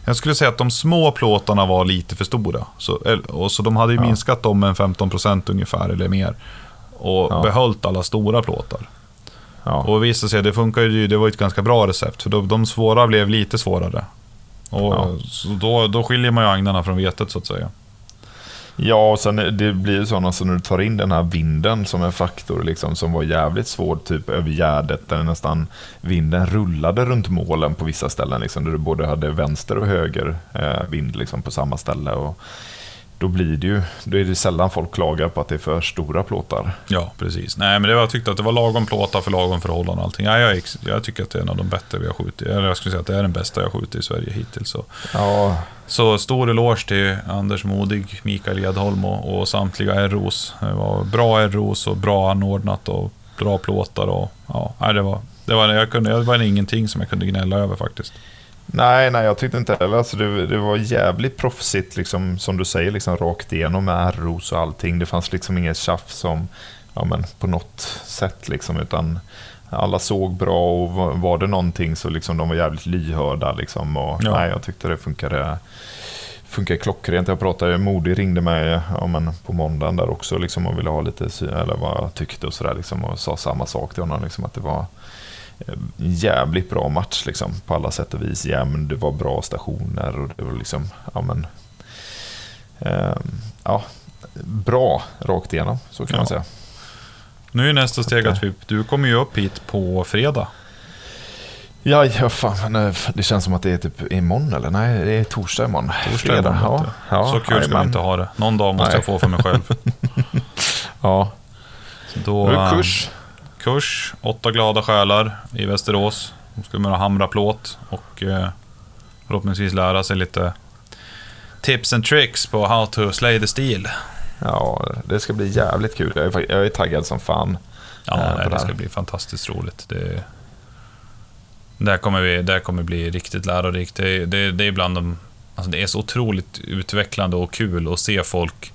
[SPEAKER 3] Jag skulle säga att de små plåtarna var lite för stora. Så, el- och så de hade ju
[SPEAKER 2] Ja.
[SPEAKER 3] minskat dem med 15% ungefär, eller mer. Och
[SPEAKER 2] Ja.
[SPEAKER 3] behållit alla stora plåtar.
[SPEAKER 2] ja.
[SPEAKER 3] Och visst sig, det funkar ju, det var ju ett ganska bra recept. För de, de svåra blev lite svårare. Och
[SPEAKER 2] Ja.
[SPEAKER 3] så då, då skiljer man ju agnarna från vetet så att säga.
[SPEAKER 2] Ja, och sen det blir ju sådana så alltså när du tar in den här vinden som en faktor liksom, som var jävligt svår, typ över Gärdet där nästan vinden rullade runt målen på vissa ställen, liksom, där du både hade vänster och höger eh, vind liksom, på samma ställe. Och då blir det ju, då är det sällan folk klagar på att det är för stora plåtar.
[SPEAKER 1] Ja, precis. Nej, men det var, jag tyckte att det var lagom plåtar för lagom förhållanden och allting. Ja, jag, jag tycker att det är en av de bättre vi har skjutit. Eller jag skulle säga att det är den bästa jag har skjutit i Sverige hittills. Så,
[SPEAKER 2] Ja,
[SPEAKER 1] så stor eloge till Anders Modig, Mikael Edholm och, och samtliga ROs. Det var bra ROs och bra anordnat och bra plåtar. Och, ja, det, var, det, var, jag kunde, det var ingenting som jag kunde gnälla över faktiskt.
[SPEAKER 2] Nej, nej, jag tyckte inte heller. Alltså, det, det var jävligt proffsigt, liksom, som du säger, liksom, rakt igenom med ROs och allting. Det fanns liksom inget tjafs som, ja, men, på något sätt, liksom, utan alla såg bra och var, det någonting så liksom, de var jävligt lyhörda. Liksom, och,
[SPEAKER 1] Ja.
[SPEAKER 2] nej, jag tyckte det funkade, funkade klockrent. Jag pratade, Modi ringde mig ja, men, på måndagen där också liksom, och ville ha lite sy- eller vad jag tyckte och sådär. Liksom, och sa samma sak till honom, liksom, att det var jävligt bra match liksom, på alla sätt och vis. Jämn, det var bra stationer och det var liksom, ja men, ehm, ja, bra rakt igenom, så kan
[SPEAKER 1] Ja.
[SPEAKER 2] man säga.
[SPEAKER 1] Nu är nästa steg att vi, du kommer ju upp hit på fredag.
[SPEAKER 2] Ja, ja fan, men, eh, det känns som att det är typ imorgon eller? Nej, det är torsdag imorgon.
[SPEAKER 1] Torsdag imorgon,
[SPEAKER 2] ja. ja.
[SPEAKER 1] Så kul ska vi
[SPEAKER 2] jajamän.
[SPEAKER 1] inte ha det. Någon dag måste
[SPEAKER 2] Nej.
[SPEAKER 1] jag få för mig själv.
[SPEAKER 2] Ja,
[SPEAKER 1] Då,
[SPEAKER 2] då är det
[SPEAKER 1] eh,
[SPEAKER 2] kurs.
[SPEAKER 1] Kurs, åtta glada själar i Västerås. De ska börja hamra plåt och eh, förhoppningsvis lära sig lite tips and tricks på how to slay the steel.
[SPEAKER 2] Ja, det ska bli jävligt kul. Jag är, jag är taggad som fan.
[SPEAKER 1] Ja,
[SPEAKER 2] eh,
[SPEAKER 1] nej, det
[SPEAKER 2] här.
[SPEAKER 1] ska bli fantastiskt roligt. Det, där, kommer vi, där kommer bli riktigt lärorikt. Det, det, det är bland de... Alltså det är så otroligt utvecklande och kul att se folk.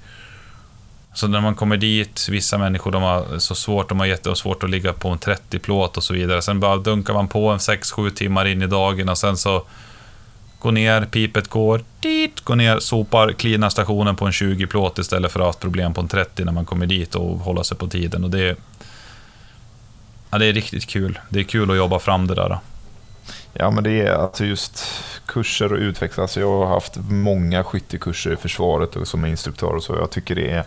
[SPEAKER 1] Så när man kommer dit, vissa människor de har så svårt, de har jättesvårt att ligga på en 30-plåt och så vidare. Sen bara dunkar man på en 6-7 timmar in i dagen och sen så går ner, pipet går, dit, går ner, sopar, cleanar stationen på en 20-plåt istället för att ha haft problem på en 30 när man kommer dit och hålla sig på tiden. Och det, Ja, det är riktigt kul. Det är kul att jobba fram det där.
[SPEAKER 2] Ja, men det är alltså just kurser och utvecklas. Alltså jag har haft många skyttekurser i försvaret och som instruktör och så. Jag tycker det är,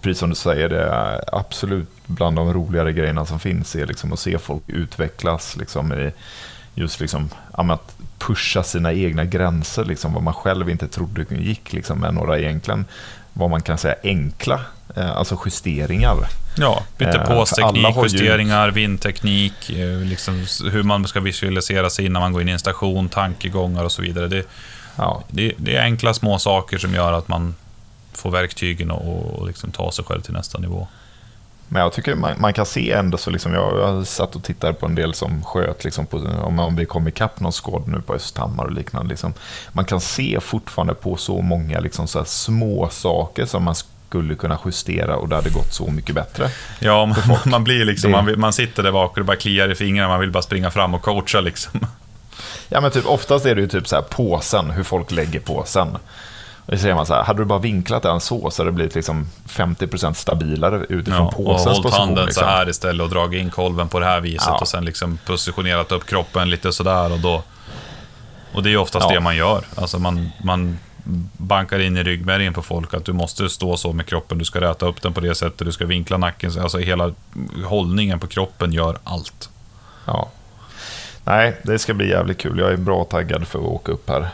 [SPEAKER 2] precis som du säger, det är absolut bland de roligare grejerna som finns. Är liksom att se folk utvecklas. Liksom i just liksom, att pusha sina egna gränser. Liksom, vad man själv inte trodde gick. Liksom, med några egentligen, vad man kan säga, enkla eh, alltså justeringar.
[SPEAKER 1] Ja, bytte
[SPEAKER 2] Eh, ju-
[SPEAKER 1] justeringar, vindteknik, eh, liksom hur man ska visualisera sig innan man går in i en station, tankegångar och så vidare. Det,
[SPEAKER 2] Ja,
[SPEAKER 1] det, det är enkla små saker som gör att man får verktygen och, och liksom ta sig själv till nästa nivå.
[SPEAKER 2] Men jag tycker man, man kan se ändå så liksom, jag, jag satt och tittade på en del som sköt, liksom på, om, om vi kom ikapp någon skåd nu på Östhammar och liknande. Liksom. Man kan se fortfarande på så många liksom, så små saker som man skulle kunna justera och det hade gått så mycket bättre.
[SPEAKER 1] Ja, man, man blir liksom,
[SPEAKER 2] Det-
[SPEAKER 1] man, man sitter där bak och det bara kliar i fingrarna, man vill bara springa fram och coacha liksom.
[SPEAKER 2] Ja men typ oftast är det ju typ så här påsen, hur folk lägger påsen. Och så säger man så här, hade du bara vinklat den så så hade det blivit liksom 50% stabilare utifrån
[SPEAKER 1] Ja, och
[SPEAKER 2] påsens
[SPEAKER 1] hållit
[SPEAKER 2] position.
[SPEAKER 1] handen
[SPEAKER 2] liksom.
[SPEAKER 1] så här istället och dragit in kolven på det här viset
[SPEAKER 2] Ja.
[SPEAKER 1] och sen liksom positionerat upp kroppen lite sådär och då... Och det är oftast
[SPEAKER 2] Ja.
[SPEAKER 1] det man gör. Alltså man, man bankar in i ryggmärgen på folk att du måste stå så med kroppen, du ska räta upp den på det sättet, du ska vinkla nacken. Alltså hela hållningen på kroppen gör allt.
[SPEAKER 2] Ja. Nej, det ska bli jävligt kul. Jag är bra taggad för att åka upp här.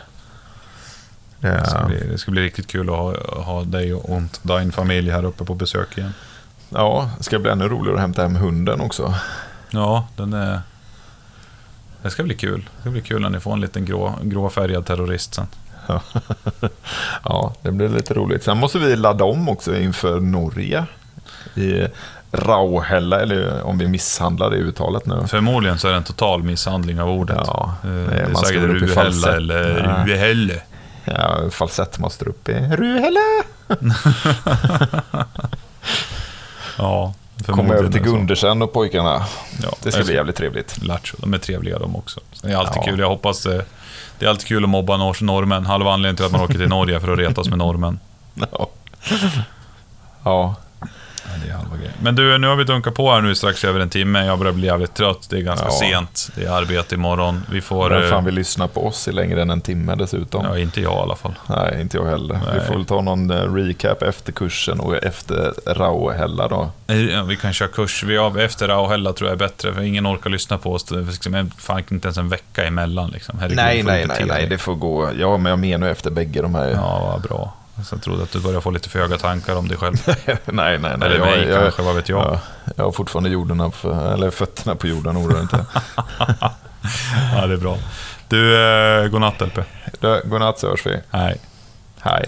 [SPEAKER 1] Det ska bli, det ska bli riktigt kul att ha, ha dig och din familj här uppe på besök igen.
[SPEAKER 2] ja, det ska bli ännu roligare att hämta hem hunden också.
[SPEAKER 1] Ja, den är... Det ska bli kul. Det ska bli kul när ni får en liten grå, gråfärgad terrorist sen.
[SPEAKER 2] Ja, det blir lite roligt. Sen måste vi ladda om också inför Norge. I Rauhella, eller om vi misshandlar det uttalet nu.
[SPEAKER 1] Förmodligen så är det en total misshandling av ordet.
[SPEAKER 2] Ja,
[SPEAKER 1] Eh,
[SPEAKER 2] det är-
[SPEAKER 1] det är säkert
[SPEAKER 2] falsett.
[SPEAKER 1] eller
[SPEAKER 2] Ja.
[SPEAKER 1] Ruhälle.
[SPEAKER 2] Ja, falsett måste upp i Ruhella.
[SPEAKER 1] Ja,
[SPEAKER 2] Komma över till. Gundersen och pojkarna.
[SPEAKER 1] Ja,
[SPEAKER 2] Det ska bli jävligt trevligt.
[SPEAKER 1] Lattjo, de är trevliga de också. Så det är alltid
[SPEAKER 2] Ja.
[SPEAKER 1] kul, jag hoppas det. Det är alltid kul att mobba nor- norrmän. Halva anledningen till att man åker till Norge för att retas med norrmän.
[SPEAKER 2] Ja. ja.
[SPEAKER 1] Men, det är halva grejen. Men du, nu har vi dunkat på här nu strax över en timme. Jag börjar bli jävligt trött. Det är ganska
[SPEAKER 2] Ja.
[SPEAKER 1] sent. Det är arbete imorgon. Vi får...
[SPEAKER 2] Vem
[SPEAKER 1] eh,
[SPEAKER 2] fan vill lyssna på oss i längre än en timme dessutom?
[SPEAKER 1] Ja, inte jag i alla fall.
[SPEAKER 2] Nej, inte jag heller. Vi
[SPEAKER 1] Nej.
[SPEAKER 2] får väl ta någon eh, recap efter kursen och efter Rauhella då.
[SPEAKER 1] Eh, Ja, vi kan köra kurs. Vi av efter Rauhella tror jag är bättre, för ingen orkar lyssna på oss. Är liksom, fan, inte ens en vecka emellan. Liksom. Herregud,
[SPEAKER 2] Nej, nej, nej, nej, det får gå. Ja, men jag menar efter bägge de här.
[SPEAKER 1] Ja, vad bra. Så jag trodde att du började få lite för höga tankar om dig själv.
[SPEAKER 2] nej, nej, nej.
[SPEAKER 1] Eller
[SPEAKER 2] jag,
[SPEAKER 1] mig
[SPEAKER 2] jag,
[SPEAKER 1] kanske, vad vet jag.
[SPEAKER 2] Ja, jag har fortfarande jorden på, eller fötterna på jorden, oroa dig inte.
[SPEAKER 1] Ja, det är bra. Du, eh, godnatt LP.
[SPEAKER 2] Godnatt så hörs vi.
[SPEAKER 1] Hej.
[SPEAKER 2] Hej.